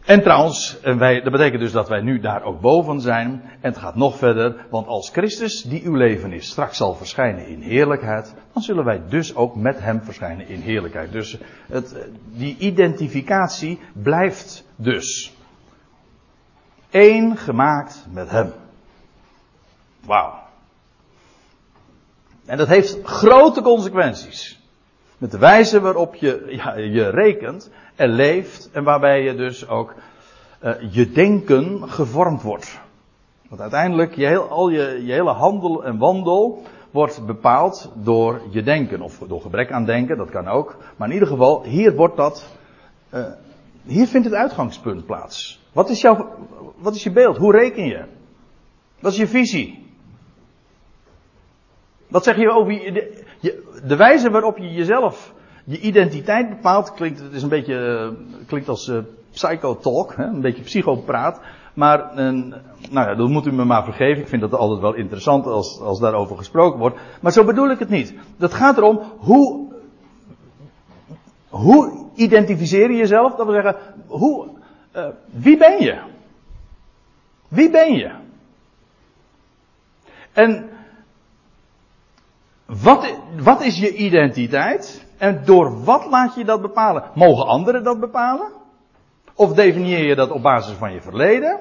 En trouwens, en wij, dat betekent dus dat wij nu daar ook boven zijn. En het gaat nog verder, want als Christus, die uw leven is, straks zal verschijnen in heerlijkheid, dan zullen wij dus ook met hem verschijnen in heerlijkheid. Dus het, die identificatie blijft dus. Eén gemaakt met hem. Wauw. En dat heeft grote consequenties. Met de wijze waarop je, ja, je rekent en leeft en waarbij je dus ook uh, je denken gevormd wordt. Want uiteindelijk, je heel, al je, je hele handel en wandel wordt bepaald door je denken. Of door gebrek aan denken, dat kan ook. Maar in ieder geval, hier wordt dat, uh, hier vindt het uitgangspunt plaats. Wat is jouw, wat is je beeld? Hoe reken je? Wat is je visie? Wat zeg je over je, de, de wijze waarop je jezelf, je identiteit bepaalt, klinkt, het is een beetje, klinkt als uh, psychotalk, hè, een beetje psychopraat. Maar, uh, nou ja, dat moet u me maar vergeven. Ik vind dat altijd wel interessant als, als daarover gesproken wordt. Maar zo bedoel ik het niet. Dat gaat erom, hoe, hoe identificeer je jezelf? Dat wil zeggen, hoe, wie ben je? Wie ben je? En wat, wat is je identiteit? En door wat laat je dat bepalen? Mogen anderen dat bepalen? Of definieer je dat op basis van je verleden?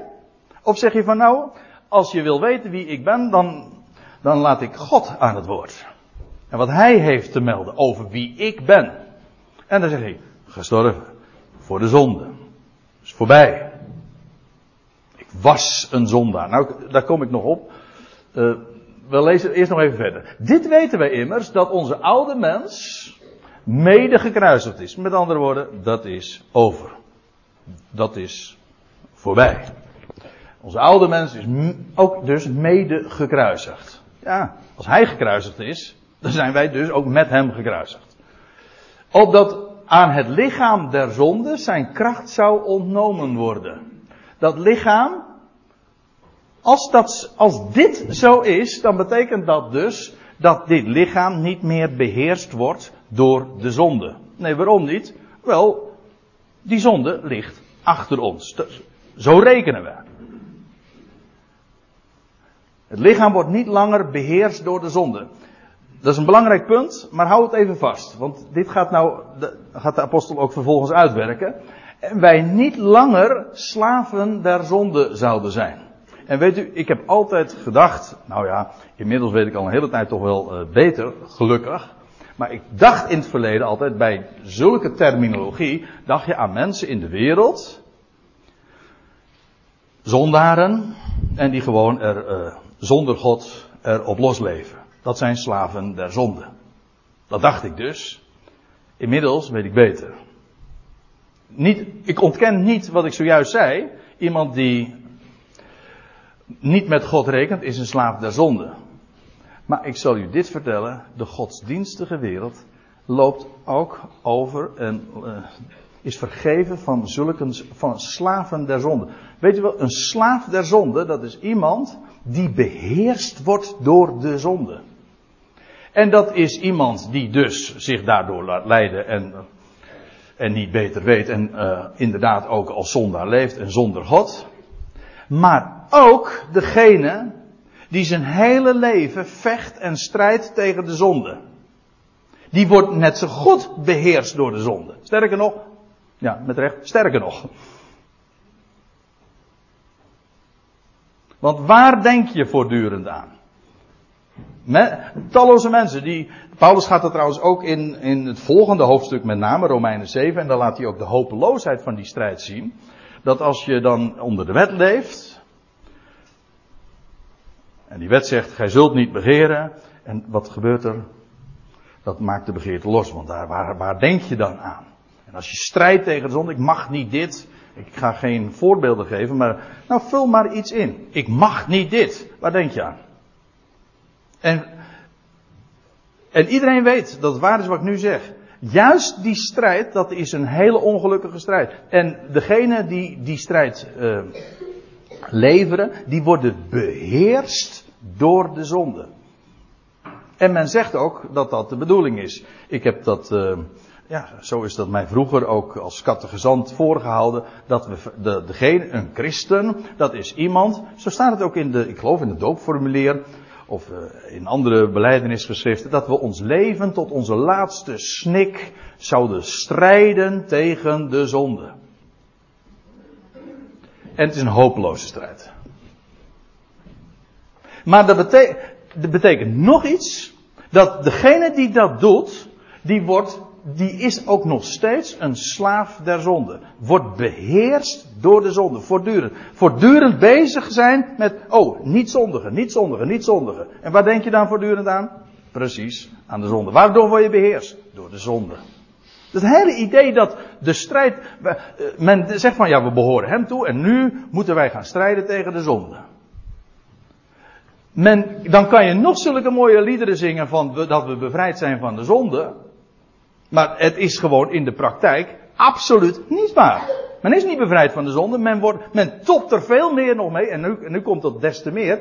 Of zeg je van nou, als je wil weten wie ik ben, dan, dan laat ik God aan het woord. En wat hij heeft te melden over wie ik ben. En dan zeg ik, gestorven voor de zonde. Is voorbij. Ik was een zondaar. Nou, daar kom ik nog op. Uh, we lezen eerst nog even verder. Dit weten wij immers, dat onze oude mens mede gekruisigd is. Met andere woorden, dat is over. Dat is voorbij. Onze oude mens is ook dus mede gekruisigd. Ja, als hij gekruisigd is, dan zijn wij dus ook met hem gekruisigd. Opdat aan het lichaam der zonde zijn kracht zou ontnomen worden. Dat lichaam, als, dat, als dit zo is, dan betekent dat dus dat dit lichaam niet meer beheerst wordt door de zonde. Nee, waarom niet? Wel, die zonde ligt achter ons. Zo rekenen we. Het lichaam wordt niet langer beheerst door de zonde. Dat is een belangrijk punt, maar hou het even vast. Want dit gaat nou, gaat de apostel ook vervolgens uitwerken. En wij niet langer slaven der zonde zouden zijn. En weet u, ik heb altijd gedacht, nou ja, inmiddels weet ik al een hele tijd toch wel uh, beter, gelukkig. Maar ik dacht in het verleden altijd bij zulke terminologie, dacht je aan mensen in de wereld, zondaren, en die gewoon er uh, zonder God erop losleven. Dat zijn slaven der zonde. Dat dacht ik dus. Inmiddels weet ik beter. Niet, ik ontken niet wat ik zojuist zei. Iemand die niet met God rekent, is een slaaf der zonde. Maar ik zal u dit vertellen: de godsdienstige wereld loopt ook over en uh, is vergeven van zulke van slaven der zonde. Weet u wel, een slaaf der zonde, dat is iemand die beheerst wordt door de zonde. En dat is iemand die dus zich daardoor laat leiden en, en niet beter weet en uh, inderdaad ook als zondaar leeft en zonder God. Maar ook degene die zijn hele leven vecht en strijdt tegen de zonde. Die wordt net zo goed beheerst door de zonde. Sterker nog, ja, met recht, sterker nog. Want waar denk je voortdurend aan? Talloze mensen die. Paulus gaat er trouwens ook in, in het volgende hoofdstuk met name, Romeinen 7, en dan laat hij ook de hopeloosheid van die strijd zien. Dat als je dan onder de wet leeft, en die wet zegt, gij zult niet begeren. En wat gebeurt er? Dat maakt de begeerte los, want daar, waar, waar denk je dan aan? En als je strijdt tegen de zonde, ik mag niet dit. Ik ga geen voorbeelden geven, maar nou vul maar iets in. Ik mag niet dit. Waar denk je aan? En, en iedereen weet dat het waar is wat ik nu zeg. Juist die strijd, dat is een hele ongelukkige strijd. En degene die die strijd uh, leveren, die worden beheerst door de zonde. En men zegt ook dat dat de bedoeling is. Ik heb dat, uh, ja, zo is dat mij vroeger ook als catechizant voorgehouden. Dat we, de, degene, een christen, dat is iemand, zo staat het ook in de, ik geloof in het doopformulier, of uh, in andere beleidenisgeschriften, dat we ons leven tot onze laatste snik zouden strijden tegen de zonde. En het is een hopeloze strijd. Maar dat betekent, dat betekent nog iets. Dat degene die dat doet, die wordt, die is ook nog steeds een slaaf der zonde. Wordt beheerst door de zonde. Voortdurend. Voortdurend bezig zijn met, oh, niet zondigen, niet zondigen, niet zondigen. En waar denk je dan voortdurend aan? Precies, aan de zonde. Waardoor word je beheerst? Door de zonde. Het hele idee dat de strijd, men zegt van ja, we behoren hem toe en nu moeten wij gaan strijden tegen de zonde. Men, dan kan je nog zulke mooie liederen zingen van dat we bevrijd zijn van de zonde. Maar het is gewoon in de praktijk absoluut niet waar. Men is niet bevrijd van de zonde. Men, wordt, men topt er veel meer nog mee. En nu, en nu komt dat des te meer.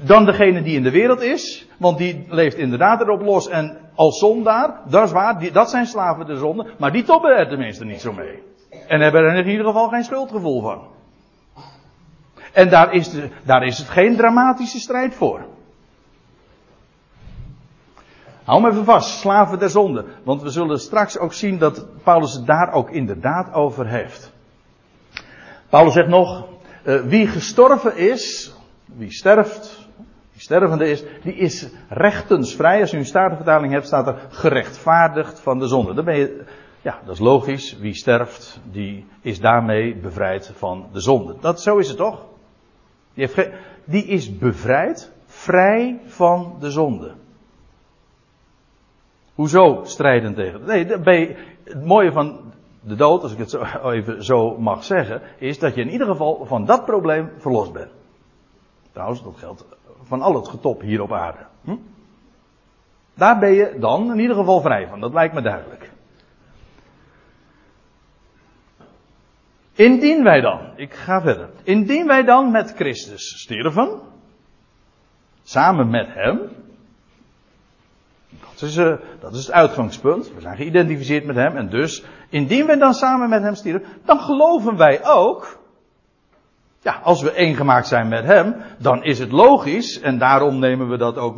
Dan degene die in de wereld is. Want die leeft inderdaad erop los. En als zondaar, dat is waar. Die, dat zijn slaven de zonde. Maar die toppen er tenminste niet zo mee. En hebben er in ieder geval geen schuldgevoel van. En daar is, de, daar is het geen dramatische strijd voor. Hou me even vast, slaven der zonde. Want we zullen straks ook zien dat Paulus het daar ook inderdaad over heeft. Paulus zegt nog, uh, wie gestorven is, wie sterft, die stervende is, die is rechtensvrij. Als u een statenvertaling hebt, staat er gerechtvaardigd van de zonde. Dan ben je, ja, dat is logisch. Wie sterft, die is daarmee bevrijd van de zonde. Dat, zo is het toch? Die, is bevrijd, vrij van de zonde. Hoezo strijden tegen? Nee, het mooie van de dood, als ik het zo even zo mag zeggen, is dat je in ieder geval van dat probleem verlost bent. Trouwens, dat geldt van al het getop hier op aarde. Hm? Daar ben je dan in ieder geval vrij van, dat lijkt me duidelijk. Indien wij dan, ik ga verder. Indien wij dan met Christus sterven, samen met Hem, dat is, uh, dat is het uitgangspunt. We zijn geïdentificeerd met Hem en dus, indien wij dan samen met Hem sterven, dan geloven wij ook, ja, als we één gemaakt zijn met Hem, dan is het logisch, en daarom nemen we dat ook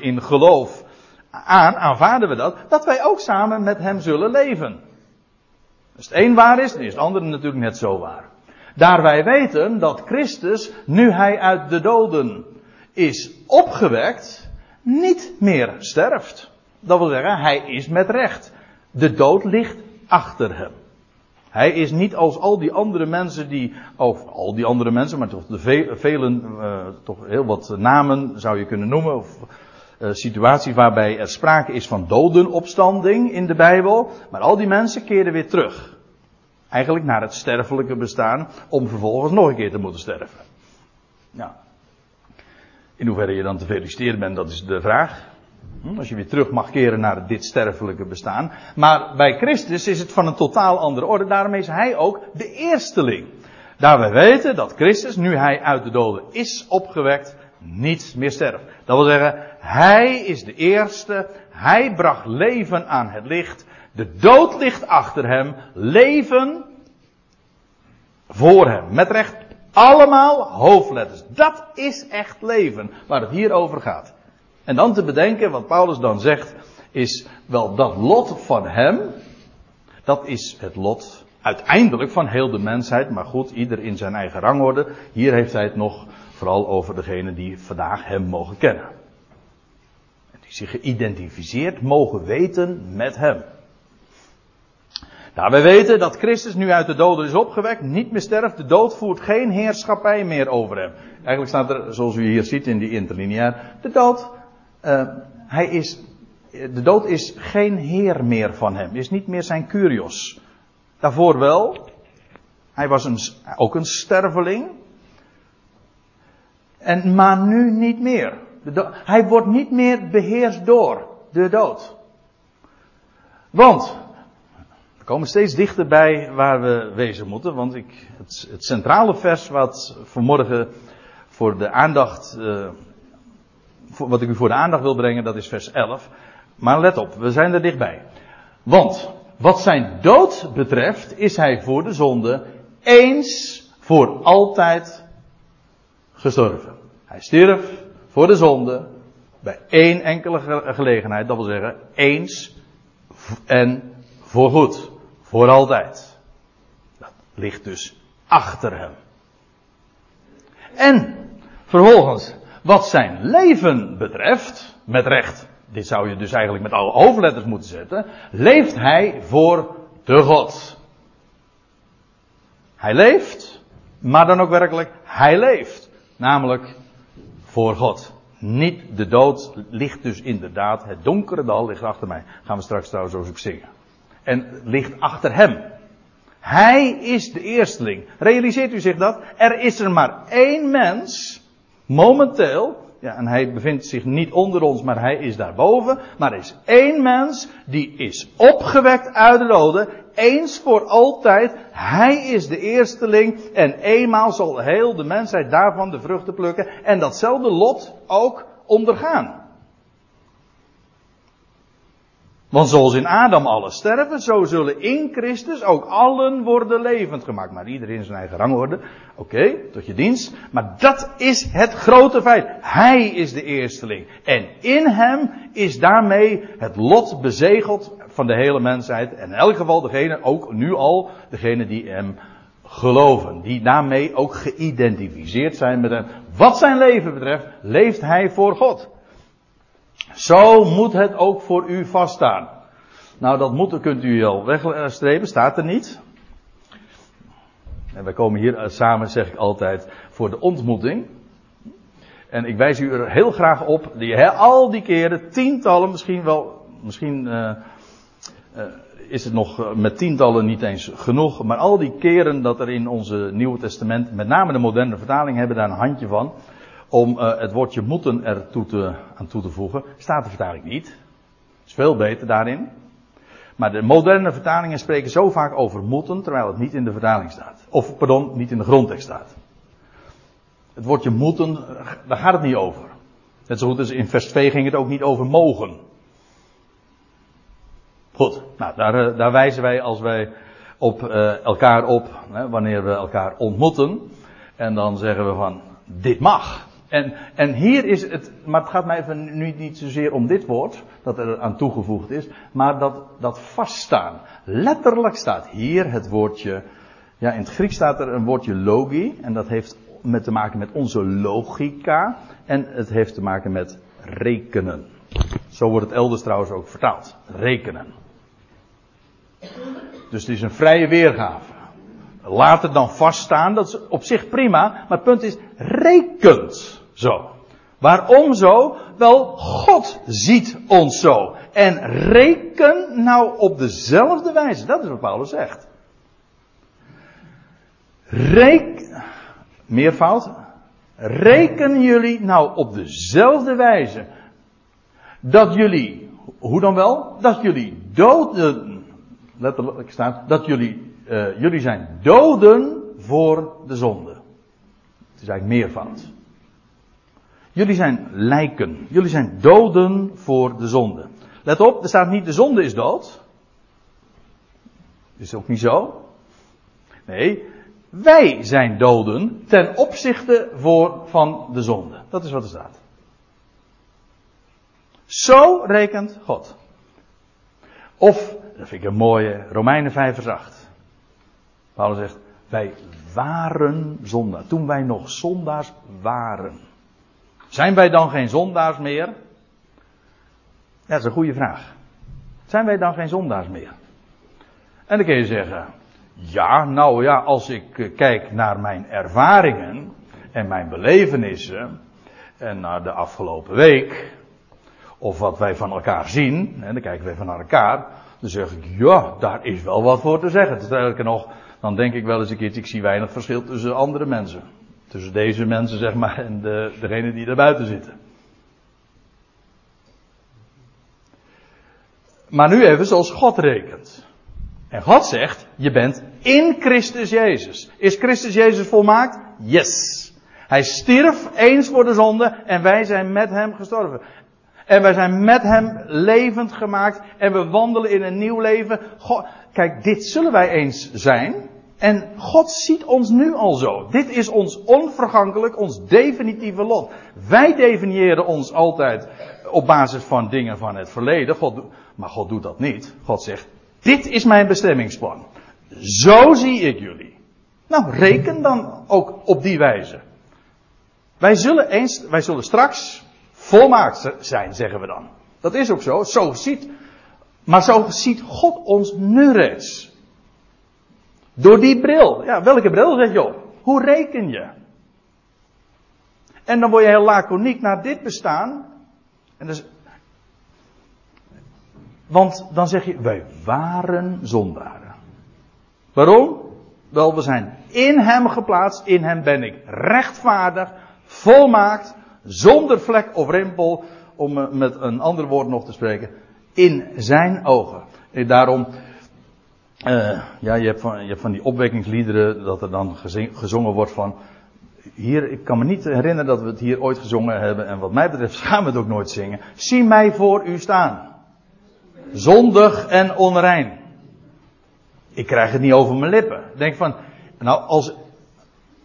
in geloof aan, aanvaarden we dat, dat wij ook samen met Hem zullen leven. Als het een waar is, dan is het andere natuurlijk net zo waar. Daar wij weten dat Christus, nu hij uit de doden is opgewekt, niet meer sterft. Dat wil zeggen, hij is met recht. De dood ligt achter hem. Hij is niet als al die andere mensen die, of al die andere mensen, maar toch de velen, uh, toch heel wat namen zou je kunnen noemen, of uh, situaties waarbij er sprake is van dodenopstanding in de Bijbel. Maar al die mensen keren weer terug. Eigenlijk naar het sterfelijke bestaan, om vervolgens nog een keer te moeten sterven. Nou. In hoeverre je dan te feliciteren bent, dat is de vraag. Hm, als je weer terug mag keren naar dit sterfelijke bestaan. Maar bij Christus is het van een totaal andere orde. Daarom is hij ook de eersteling. Daar we weten dat Christus, nu hij uit de doden is opgewekt, niet meer sterft. Dat wil zeggen, hij is de eerste. Hij bracht leven aan het licht. De dood ligt achter hem. Leven voor hem. Met recht allemaal hoofdletters. Dat is echt leven waar het hier over gaat. En dan te bedenken, wat Paulus dan zegt, is wel dat lot van hem. Dat is het lot uiteindelijk van heel de mensheid. Maar goed, ieder in zijn eigen rangorde. Hier heeft hij het nog vooral over degene die vandaag hem mogen kennen. Die zich geïdentificeerd mogen weten met hem. Nou, wij weten dat Christus nu uit de doden is opgewekt, niet meer sterft. De dood voert geen heerschappij meer over hem. Eigenlijk staat er, zoals u hier ziet in die interlineair, de dood, uh, hij is, de dood is geen heer meer van hem. Is niet meer zijn curios. Daarvoor wel. Hij was een, ook een sterveling. En, maar nu niet meer. Hij wordt niet meer beheerst door de dood. Want, we komen steeds dichterbij waar we wezen moeten, want ik, het, het centrale vers wat vanmorgen voor de aandacht, uh, wat ik u voor de aandacht wil brengen, dat is vers 11. Maar let op, we zijn er dichtbij. Want, wat zijn dood betreft, is hij voor de zonde eens voor altijd gestorven. Hij stierf voor de zonde bij één enkele gelegenheid, dat wil zeggen eens en voorgoed, voor altijd. Dat ligt dus achter hem. En vervolgens, wat zijn leven betreft, met recht, dit zou je dus eigenlijk met alle hoofdletters moeten zetten, leeft hij voor de God. Hij leeft, maar dan ook werkelijk, hij leeft. Namelijk voor God. Niet de dood ligt dus inderdaad, het donkere dal ligt achter mij. Gaan we straks trouwens ook zingen. En ligt achter hem. Hij is de eersteling. Realiseert u zich dat? Er is er maar één mens, momenteel, ja, en hij bevindt zich niet onder ons, maar hij is daarboven. Maar er is één mens die is opgewekt uit de doden, eens voor altijd. Hij is de eersteling en eenmaal zal heel de mensheid daarvan de vruchten plukken en datzelfde lot ook ondergaan. Want zoals in Adam alle sterven, zo zullen in Christus ook allen worden levend gemaakt. Maar iedereen zijn eigen rangorde. Oké, tot je dienst. Maar dat is het grote feit. Hij is de eersteling. En in hem is daarmee het lot bezegeld van de hele mensheid. En in elk geval degene, ook nu al, degene die hem geloven. Die daarmee ook geïdentificeerd zijn met hem. Wat zijn leven betreft, leeft hij voor God. Zo moet het ook voor u vaststaan. Nou, dat moeten kunt u wel wegstrepen, staat er niet. En wij komen hier eh, samen, zeg ik altijd, voor de ontmoeting. En ik wijs u er heel graag op, die, al die keren, tientallen, misschien wel, misschien uh, uh, is het nog met tientallen niet eens genoeg, maar al die keren dat er in onze Nieuwe Testament, met name de moderne vertaling, hebben daar een handje van om uh, het woordje moeten er toe te, aan toe te voegen. Staat de vertaling niet. Is veel beter daarin. Maar de moderne vertalingen spreken zo vaak over moeten, terwijl het niet in de vertaling staat. Of, pardon, niet in de grondtekst staat. Het woordje moeten, daar gaat het niet over. Net zo goed als in vers 2 ging het ook niet over mogen. Goed, nou daar, eh, daar wijzen wij als wij op uh, elkaar op, hè, wanneer we elkaar ontmoeten. En dan zeggen we van, dit mag. En, en hier is het, maar het gaat mij even nu niet zozeer om dit woord, dat er aan toegevoegd is, maar dat, dat vaststaan. Letterlijk staat hier het woordje, ja in het Grieks staat er een woordje logi, en dat heeft met te maken met onze logica, en het heeft te maken met rekenen. Zo wordt het elders trouwens ook vertaald. Rekenen. Dus het is een vrije weergave. Laat dan vaststaan, dat is op zich prima, maar het punt is, rekent. Zo. Waarom zo? Wel, God ziet ons zo. En reken nou op dezelfde wijze. Dat is wat Paulus zegt. Reken, meervoud. Reken jullie nou op dezelfde wijze. Dat jullie, hoe dan wel? Dat jullie doden, letterlijk staat, dat jullie, uh, jullie zijn doden voor de zonde. Het is eigenlijk meervoud. Jullie zijn lijken. Jullie zijn doden voor de zonde. Let op, er staat niet de zonde is dood. Is ook niet zo. Nee, wij zijn doden ten opzichte voor, van de zonde. Dat is wat er staat. Zo rekent God. Of, dat vind ik een mooie, Romeinen 5 vers 8. Paulus zegt, wij waren zondaar. Toen wij nog zondaars waren. Zijn wij dan geen zondaars meer? Dat is een goede vraag. Zijn wij dan geen zondaars meer? En dan kun je zeggen, ja, nou ja, als ik eh, kijk naar mijn ervaringen en mijn belevenissen en naar de afgelopen week, of wat wij van elkaar zien, en dan kijken wij van elkaar, dan zeg ik, ja, daar is wel wat voor te zeggen. Sterker nog, dan denk ik wel eens een keertje, ik zie weinig verschil tussen andere mensen. Tussen deze mensen, zeg maar, en de, degenen die daarbuiten zitten. Maar nu even zoals God rekent. En God zegt, je bent in Christus Jezus. Is Christus Jezus volmaakt? Yes. Hij stierf eens voor de zonde en wij zijn met hem gestorven. En wij zijn met hem levend gemaakt en we wandelen in een nieuw leven. God, kijk, dit zullen wij eens zijn. En God ziet ons nu al zo. Dit is ons onvergankelijk, ons definitieve lot. Wij definiëren ons altijd op basis van dingen van het verleden. God, maar God doet dat niet. God zegt, dit is mijn bestemmingsplan. Zo zie ik jullie. Nou, reken dan ook op die wijze. Wij zullen eens, wij zullen straks volmaakt zijn, zeggen we dan. Dat is ook zo. Zo ziet, maar zo ziet God ons nu reeds. Door die bril. Ja, welke bril zet je op? Hoe reken je? En dan word je heel laconiek naar dit bestaan. En dus, want dan zeg je, wij waren zondaren. Waarom? Wel, we zijn in hem geplaatst. In hem ben ik rechtvaardig volmaakt, zonder vlek of rimpel, om eh, met een ander woord nog te spreken, in zijn ogen. En daarom, uh, ja, je hebt, van, je van die opwekkingsliederen dat er dan gezongen wordt van, hier, ik kan me niet herinneren dat we het hier ooit gezongen hebben en wat mij betreft gaan we het ook nooit zingen. Zie mij voor u staan. Zondig en onrein. Ik krijg het niet over mijn lippen. Denk van, nou, als,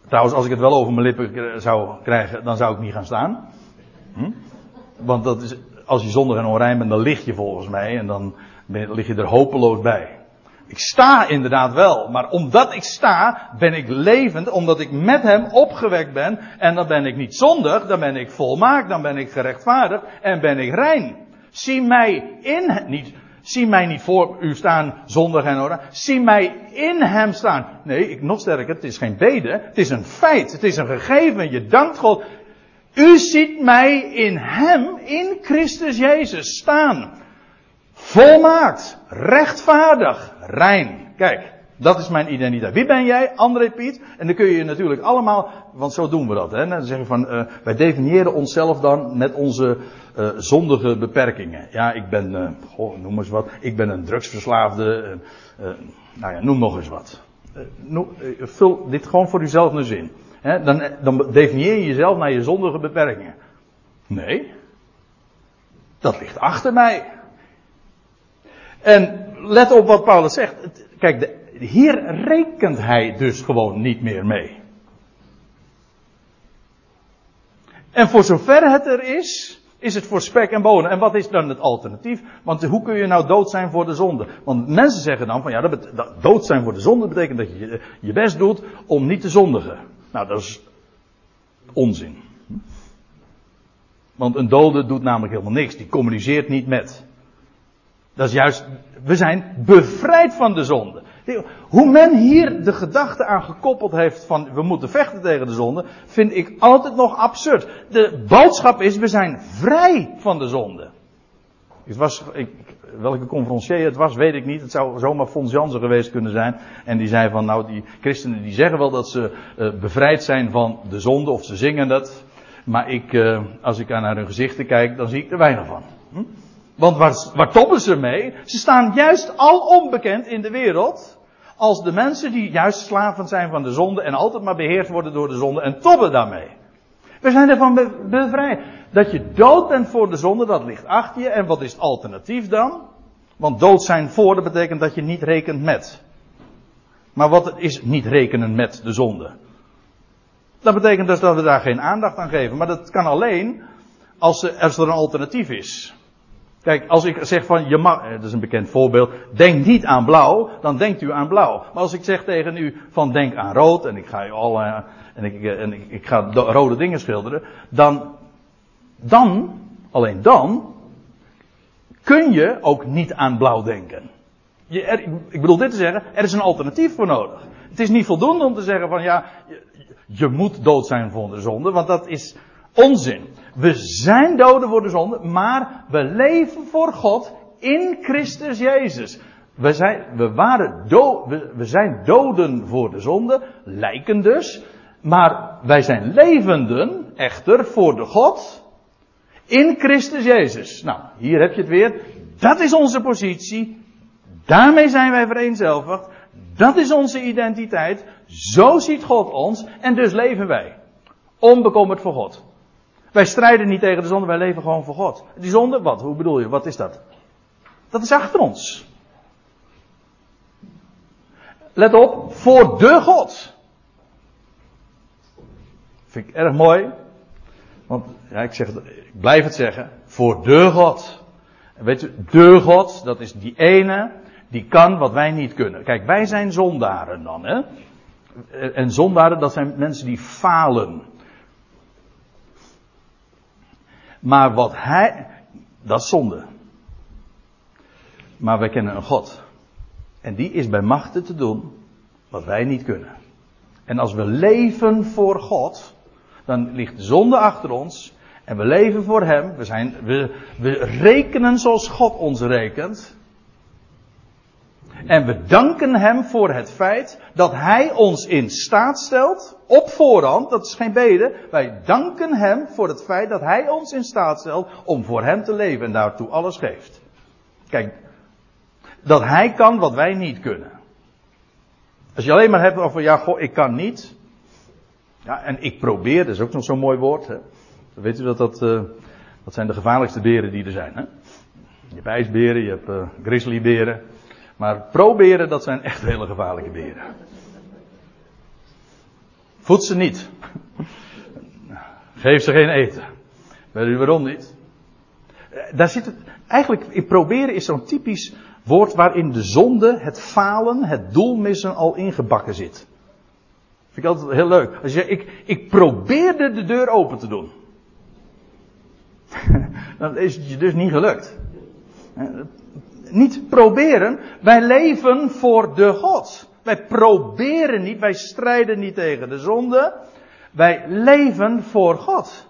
Trouwens, als ik het wel over mijn lippen zou krijgen, dan zou ik niet gaan staan. Hm? Want dat is, als je zondig en onrein bent, dan lig je volgens mij en dan lig je er hopeloos bij. Ik sta inderdaad wel, maar omdat ik sta, ben ik levend, omdat ik met hem opgewekt ben. En dan ben ik niet zondig, dan ben ik volmaakt, dan ben ik gerechtvaardigd en ben ik rein. Zie mij in, niet Zie mij niet voor u staan zonder en orde. Zie mij in hem staan. Nee, ik, nog sterker, het is geen bede. Het is een feit. Het is een gegeven. Je dankt God. U ziet mij in hem, in Christus Jezus staan. Volmaakt, rechtvaardig, rein. Kijk, dat is mijn identiteit. Wie ben jij? André Piet. En dan kun je natuurlijk allemaal, want zo doen we dat. Hè? Dan zeggen we van, uh, wij definiëren onszelf dan met onze uh, zondige beperkingen. Ja, ik ben, uh, goh, noem eens wat. Ik ben een drugsverslaafde. nou ja, noem nog eens wat. Vul dit gewoon voor uzelf naar zin. Hè? Dan, dan definieer je jezelf naar je zondige beperkingen. Nee. Dat ligt achter mij. En let op wat Paulus zegt. Kijk, de, hier rekent hij dus gewoon niet meer mee. En voor zover het er is, is het voor spek en bonen. En wat is dan het alternatief? Want hoe kun je nou dood zijn voor de zonde? Want mensen zeggen dan van ja, dat, dat dood zijn voor de zonde betekent dat je je best doet om niet te zondigen. Nou, dat is onzin. Want een dode doet namelijk helemaal niks. Die communiceert niet met. Dat is juist, we zijn bevrijd van de zonde. Hoe men hier de gedachte aan gekoppeld heeft van we moeten vechten tegen de zonde, vind ik altijd nog absurd. De boodschap is we zijn vrij van de zonde. Het was, ik, welke conferencier het was, weet ik niet. Het zou zomaar Fons Jansen geweest kunnen zijn. En die zei van, nou, die christenen die zeggen wel dat ze uh, bevrijd zijn van de zonde, of ze zingen dat. Maar ik, uh, als ik naar hun gezichten kijk, dan zie ik er weinig van. Hm? Want waar, waar toppen ze mee? Ze staan juist al onbekend in de wereld als de mensen die juist slaven zijn van de zonde en altijd maar beheerd worden door de zonde en tobben daarmee. We zijn ervan bevrijd. Dat je dood bent voor de zonde, dat ligt achter je. En wat is het alternatief dan? Want dood zijn voor, dat betekent dat je niet rekent met. Maar wat is niet rekenen met de zonde? Dat betekent dus dat we daar geen aandacht aan geven. Maar dat kan alleen als er een alternatief is. Kijk, als ik zeg van je mag, eh, dat is een bekend voorbeeld, denk niet aan blauw, dan denkt u aan blauw. Maar als ik zeg tegen u van denk aan rood en ik ga u al uh, en, ik, eh, en ik, ga rode dingen schilderen, dan, dan, alleen dan, kun je ook niet aan blauw denken. Je, ik bedoel dit te zeggen, er is een alternatief voor nodig. Het is niet voldoende om te zeggen van ja, je, je moet dood zijn voor de zonde, want dat is onzin. We zijn doden voor de zonde, maar we leven voor God in Christus Jezus. We zijn, we waren do, we, we zijn doden voor de zonde, lijken dus, maar wij zijn levenden echter voor de God in Christus Jezus. Nou, hier heb je het weer. Dat is onze positie. Daarmee zijn wij vereenzelvigd. Dat is onze identiteit. Zo ziet God ons. En dus leven wij. Onbekommerd voor God. Wij strijden niet tegen de zonde, wij leven gewoon voor God. Die zonde, wat? Hoe bedoel je? Wat is dat? Dat is achter ons. Let op, voor de God. Vind ik erg mooi. Want ja, ik, zeg ik blijf het zeggen. Voor de God. Weet je, de God, dat is die ene die kan wat wij niet kunnen. Kijk, wij zijn zondaren dan, hè? En zondaren, dat zijn mensen die falen. Maar wat hij, dat is zonde. Maar wij kennen een God. En die is bij machten te doen wat wij niet kunnen. En als we leven voor God, dan ligt de zonde achter ons. En we leven voor Hem. We, zijn, we, we rekenen zoals God ons rekent. En we danken Hem voor het feit dat Hij ons in staat stelt, op voorhand, dat is geen bede, wij danken Hem voor het feit dat Hij ons in staat stelt om voor Hem te leven en daartoe alles geeft. Kijk, dat Hij kan wat wij niet kunnen. Als je alleen maar hebt over, ja, goh, ik kan niet. Ja, en ik probeer, dat is ook nog zo'n mooi woord. Hè? Weet u dat dat, uh, dat zijn de gevaarlijkste beren die er zijn. Hè? Je hebt ijsberen, je hebt uh, grizzlyberen. Maar proberen, dat zijn echt hele gevaarlijke beren. Voed ze niet. Geef ze geen eten. Weet u waarom niet? Daar zit het, eigenlijk, in proberen is zo'n typisch woord waarin de zonde, het falen, het doelmissen al ingebakken zit. Vind ik altijd heel leuk. Als je zegt, ik, ik probeerde de deur open te doen. Dan is het je dus niet gelukt niet proberen. Wij leven voor de God. Wij proberen niet, wij strijden niet tegen de zonde. Wij leven voor God.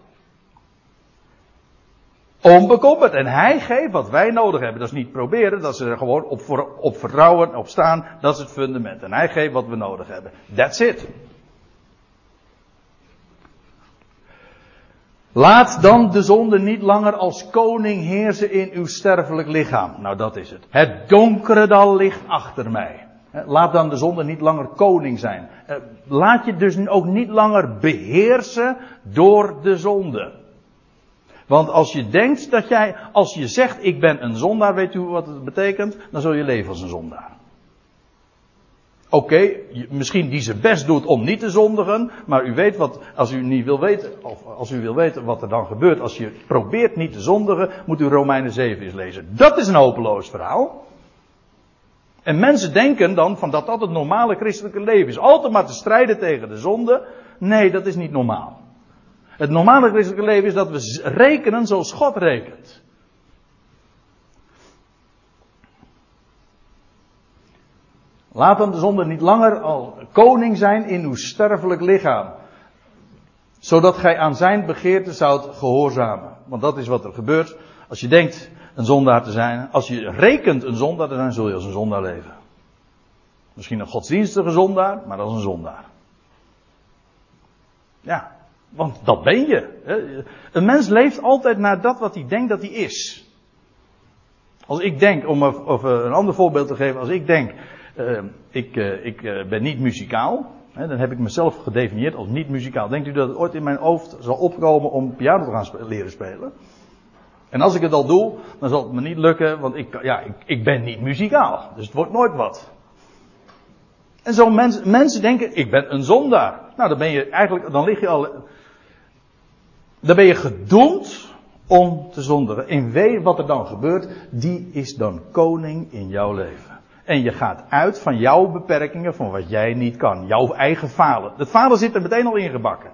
Onbekommerd. En Hij geeft wat wij nodig hebben. Dat is niet proberen, dat is er gewoon op, op vertrouwen, op staan. Dat is het fundament. En Hij geeft wat we nodig hebben. That's it. Laat dan de zonde niet langer als koning heersen in uw sterfelijk lichaam. Nou, dat is het. Het donkere dal ligt achter mij. Laat dan de zonde niet langer koning zijn. Eh, laat je dus ook niet langer beheersen door de zonde. Want als je denkt dat jij, als je zegt ik ben een zondaar, weet u wat het betekent? Dan zul je leven als een zondaar. Oké, misschien die zijn best doet om niet te zondigen, maar u weet wat, als u niet wil weten, of als u wil weten wat er dan gebeurt als je probeert niet te zondigen, moet u Romeinen 7 eens lezen. Dat is een hopeloos verhaal. En mensen denken dan van dat dat het normale christelijke leven is. Altijd maar te strijden tegen de zonde. Nee, dat is niet normaal. Het normale christelijke leven is dat we rekenen zoals God rekent. Laat dan de zonde niet langer al koning zijn in uw sterfelijk lichaam. Zodat gij aan zijn begeerte zoudt gehoorzamen. Want dat is wat er gebeurt als je denkt een zondaar te zijn. Als je rekent een zondaar te zijn, zul je als een zondaar leven. Misschien een godsdienstige zondaar, maar als een zondaar. Ja, want dat ben je. Een mens leeft altijd naar dat wat hij denkt dat hij is. Als ik denk, om een ander voorbeeld te geven, als ik denk, uh, ik, uh, ik uh, ben niet muzikaal. Hè, dan heb ik mezelf gedefinieerd als niet muzikaal. Denkt u dat het ooit in mijn hoofd zal opkomen om piano te gaan leren spelen? En als ik het al doe, dan zal het me niet lukken, want ik, ja, ik, ik ben niet muzikaal. Dus het wordt nooit wat. En zo mensen, denken, ik ben een zondaar. Nou, dan ben je eigenlijk, dan lig je al, dan ben je gedoemd om te zondigen. En weet wat er dan gebeurt, die is dan koning in jouw leven. En je gaat uit van jouw beperkingen, van wat jij niet kan. Jouw eigen falen. Het falen zit er meteen al ingebakken.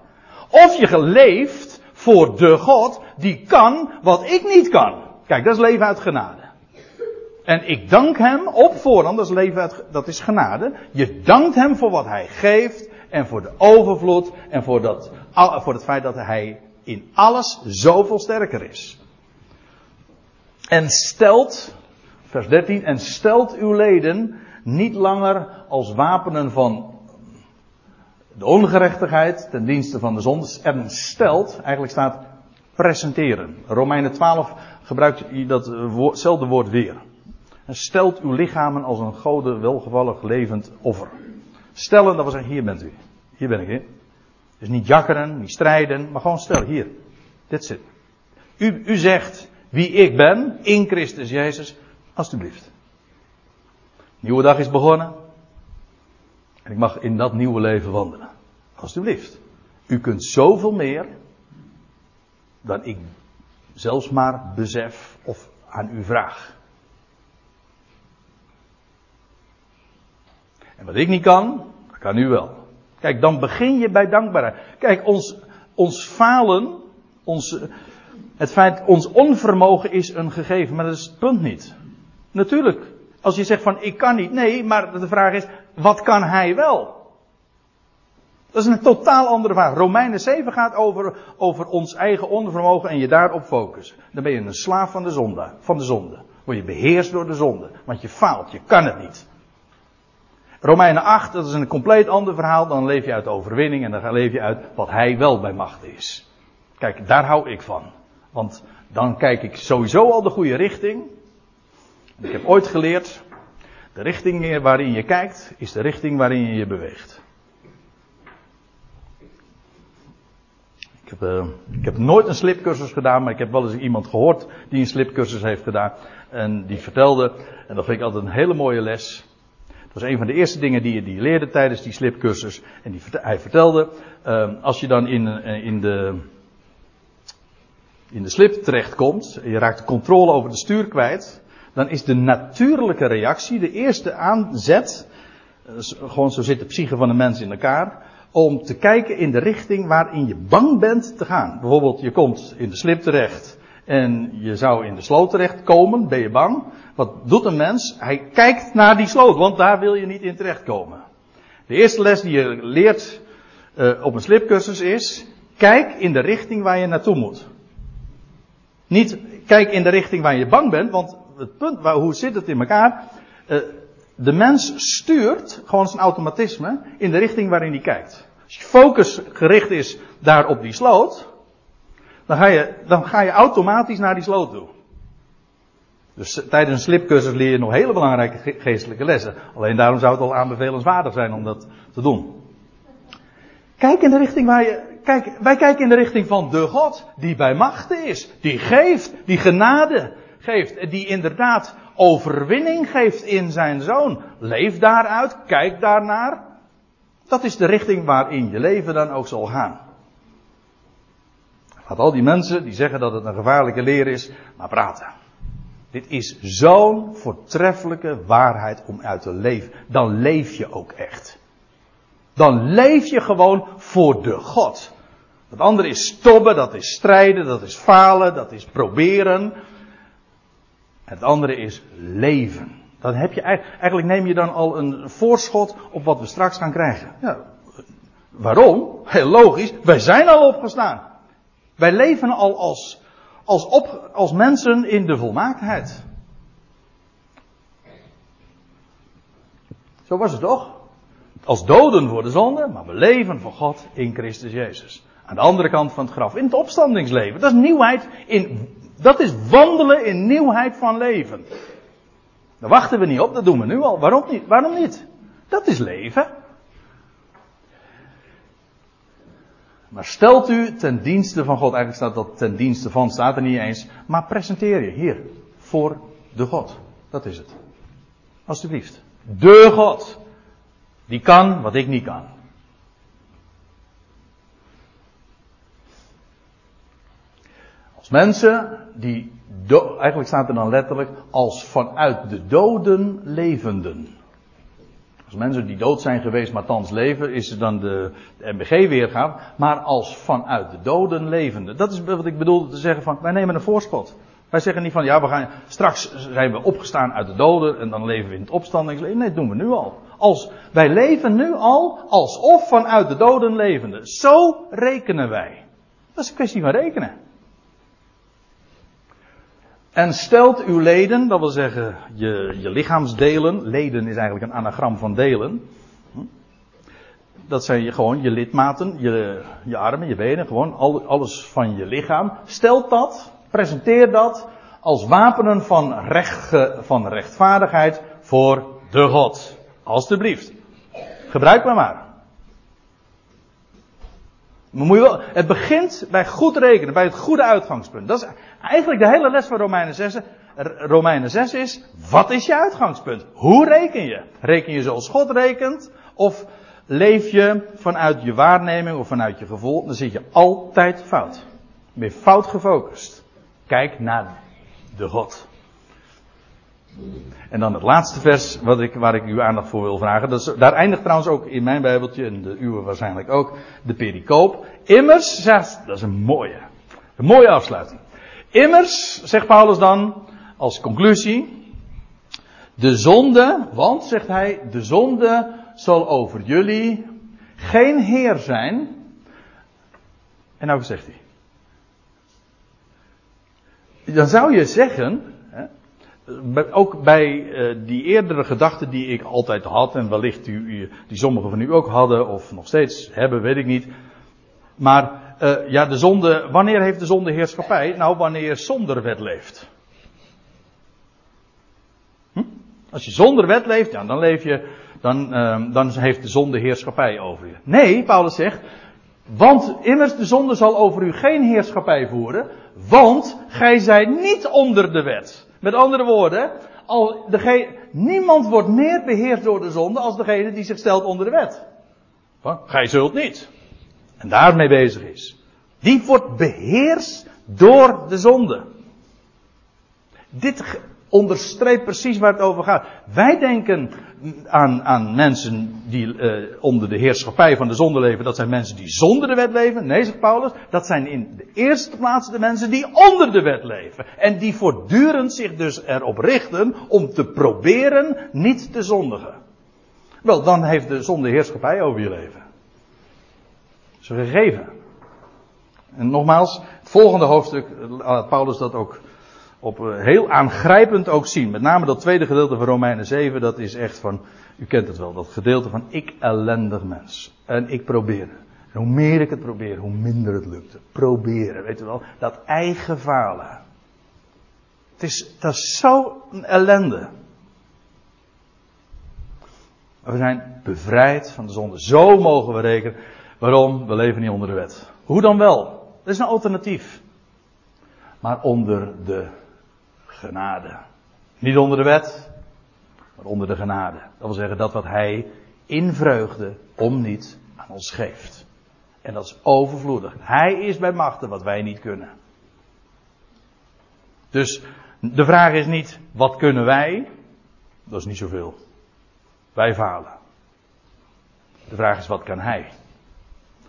Of je geleefd voor de God die kan wat ik niet kan. Kijk, dat is leven uit genade. En ik dank hem op voorhand, dat is leven uit, dat is genade. Je dankt hem voor wat hij geeft en voor de overvloed en voor, dat, voor het feit dat hij in alles zoveel sterker is. En stelt vers 13, en stelt uw leden niet langer als wapenen van de ongerechtigheid ten dienste van de zonde. En stelt, eigenlijk staat presenteren. Romeinen 12 gebruikt datzelfde woord weer. Stelt uw lichamen als een gode welgevallig levend offer. Stellen, dat wil zeggen, hier bent u. Hier ben ik, hè. Dus niet jakkeren, niet strijden, maar gewoon stel, hier. Dit zit. U, u zegt wie ik ben, in Christus Jezus, alstublieft. Nieuwe dag is begonnen. En ik mag in dat nieuwe leven wandelen. Alstublieft. U kunt zoveel meer dan ik zelfs maar besef of aan u vraag. En wat ik niet kan, dat kan u wel. Kijk, dan begin je bij dankbaarheid. Kijk, ons, ons falen, ons, het feit, ons onvermogen is een gegeven, maar dat is het punt niet. Natuurlijk, als je zegt van ik kan niet, nee, maar de vraag is, wat kan hij wel? Dat is een totaal andere vraag. Romeinen 7 gaat over, over ons eigen onvermogen en je daarop focussen. Dan ben je een slaaf van de zonde. Van de zonde. Word je beheerst door de zonde. Want je faalt, je kan het niet. Romeinen 8, dat is een compleet ander verhaal. Dan leef je uit overwinning en dan leef je uit wat hij wel bij macht is. Kijk, daar hou ik van. Want dan kijk ik sowieso al de goede richting. Ik heb ooit geleerd, de richting waarin je kijkt, is de richting waarin je je beweegt. Ik heb, uh, ik heb nooit een slipcursus gedaan, maar ik heb wel eens iemand gehoord die een slipcursus heeft gedaan. En die vertelde, en dat vind ik altijd een hele mooie les. Dat was een van de eerste dingen die je die leerde tijdens die slipcursus. En die, hij vertelde, uh, als je dan in, uh, in, de, in de slip terechtkomt, je raakt de controle over de stuur kwijt, dan is de natuurlijke reactie, de eerste aanzet, gewoon zo zit de psyche van de mens in elkaar, om te kijken in de richting waarin je bang bent te gaan. Bijvoorbeeld, je komt in de slip terecht en je zou in de sloot terecht komen, ben je bang. Wat doet een mens? Hij kijkt naar die sloot, want daar wil je niet in terechtkomen. De eerste les die je leert uh, op een slipcursus is, kijk in de richting waar je naartoe moet. Niet kijk in de richting waar je bang bent, want het punt, waar, hoe zit het in elkaar? Uh, de mens stuurt, gewoon zijn automatisme, in de richting waarin hij kijkt. Als je focus gericht is daar op die sloot, dan ga je, dan ga je automatisch naar die sloot toe. Dus tijdens een slipcursus leer je nog hele belangrijke geestelijke lessen. Alleen daarom zou het al aanbevelenswaardig zijn om dat te doen. Kijk in de richting waar je, kijk, wij kijken in de richting van de God die bij machten is, die geeft, die genade geeft, die inderdaad overwinning geeft in zijn zoon. Leef daaruit, kijk daarnaar. Dat is de richting waarin je leven dan ook zal gaan. Laat al die mensen die zeggen dat het een gevaarlijke leer is, maar praten. Dit is zo'n voortreffelijke waarheid om uit te leven. Dan leef je ook echt. Dan leef je gewoon voor de God. Het andere is stobben, dat is strijden, dat is falen, dat is proberen. Het andere is leven. Dan heb je eigenlijk neem je dan al een voorschot op wat we straks gaan krijgen. Ja, waarom? Heel logisch. Wij zijn al opgestaan. Wij leven al als, als, op, als mensen in de volmaaktheid. Zo was het toch? Als doden voor de zonde, maar we leven voor God in Christus Jezus. Aan de andere kant van het graf, in het opstandingsleven. Dat is nieuwheid in dat is wandelen in nieuwheid van leven. Daar wachten we niet op, dat doen we nu al. Waarom niet? Waarom niet? Dat is leven. Maar stelt u ten dienste van God, eigenlijk staat dat ten dienste van, staat er niet eens, maar presenteer je hier voor de God. Dat is het. Alsjeblieft. De God. Die kan wat ik niet kan. Als mensen die, eigenlijk staat er dan letterlijk, als vanuit de doden levenden. Als mensen die dood zijn geweest, maar thans leven, is er dan de, de MBG weergaan. Maar als vanuit de doden levenden. Dat is wat ik bedoelde te zeggen van, wij nemen een voorschot. Wij zeggen niet van, ja, we gaan, straks zijn we opgestaan uit de doden en dan leven we in het opstandingsleven. Nee, dat doen we nu al. Als, wij leven nu al alsof vanuit de doden levende. Zo rekenen wij. Dat is een kwestie van rekenen. En stelt uw leden, dat wil zeggen je, je lichaamsdelen, leden is eigenlijk een anagram van delen. dat zijn gewoon je lidmaten, je, je armen, je benen, gewoon al, alles van je lichaam. Stelt dat, presenteer dat als wapenen van, recht, van rechtvaardigheid voor de God. Alsjeblieft. Gebruik maar maar. Maar moet je wel, het begint bij goed rekenen, bij het goede uitgangspunt. Dat is eigenlijk de hele les van Romeinen 6. Romeinen 6 is, wat is je uitgangspunt? Hoe reken je? Reken je zoals God rekent? Of leef je vanuit je waarneming of vanuit je gevoel? Dan zit je altijd fout. Ben fout gefocust. Kijk naar de God. En dan het laatste vers wat ik, waar ik uw aandacht voor wil vragen. Dat daar eindigt trouwens ook in mijn Bijbeltje, en de uwe waarschijnlijk ook, de pericoop. Immers, zegt, dat is een mooie, een mooie afsluiting. Immers, zegt Paulus dan, als conclusie, de zonde, want, zegt hij, de zonde zal over jullie geen heer zijn. En nou zegt hij. Dan zou je zeggen, ook bij uh, die eerdere gedachten die ik altijd had, en wellicht u, die sommigen van u ook hadden, of nog steeds hebben, weet ik niet. Maar uh, ja, de zonde, wanneer heeft de zonde heerschappij? Nou, wanneer zonder wet leeft. Hm? Als je zonder wet leeft, ja, dan leef je, dan, uh, dan heeft de zonde heerschappij over je. Nee, Paulus zegt, want immers de zonde zal over u geen heerschappij voeren, want gij zijt niet onder de wet. Met andere woorden, al degene, niemand wordt meer beheerst door de zonde als degene die zich stelt onder de wet. Gij zult niet. En daarmee bezig is. Die wordt beheerst door de zonde. Dit onderstreept precies waar het over gaat. Wij denken aan, aan mensen die uh, onder de heerschappij van de zonde leven. Dat zijn mensen die zonder de wet leven. Nee, zegt Paulus. Dat zijn in de eerste plaats de mensen die onder de wet leven. En die voortdurend zich dus erop richten om te proberen niet te zondigen. Wel, dan heeft de zonde heerschappij over je leven. Dat is een gegeven. En nogmaals, het volgende hoofdstuk laat Paulus dat ook op eh, heel aangrijpend ook zien. Met name dat tweede gedeelte van Romeinen 7, dat is echt van, u kent het wel, dat gedeelte van ik ellendig mens. En ik probeer. En hoe meer ik het probeer, hoe minder het lukte. Proberen, weet u wel, dat eigen falen. Het is, dat is zo een ellende. We zijn bevrijd van de zonde. Zo mogen we rekenen. Waarom? We leven niet onder de wet. Hoe dan wel? Dat is een alternatief. Maar onder de genade. Niet onder de wet, maar onder de genade. Dat wil zeggen dat wat hij in vreugde om niet aan ons geeft. En dat is overvloedig. Hij is bij machten wat wij niet kunnen. Dus de vraag is niet wat kunnen wij? Dat is niet zoveel. Wij falen. De vraag is wat kan hij?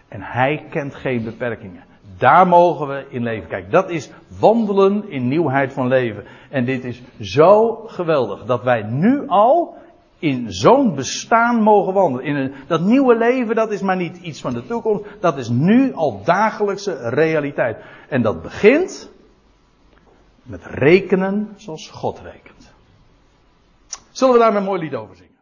En hij kent geen beperkingen. Daar mogen we in leven. Kijk, dat is wandelen in nieuwheid van leven. En dit is zo geweldig dat wij nu al in zo'n bestaan mogen wandelen. In een, dat nieuwe leven, dat is maar niet iets van de toekomst. Dat is nu al dagelijkse realiteit. En dat begint met rekenen zoals God rekent. Zullen we daar een mooi lied over zingen?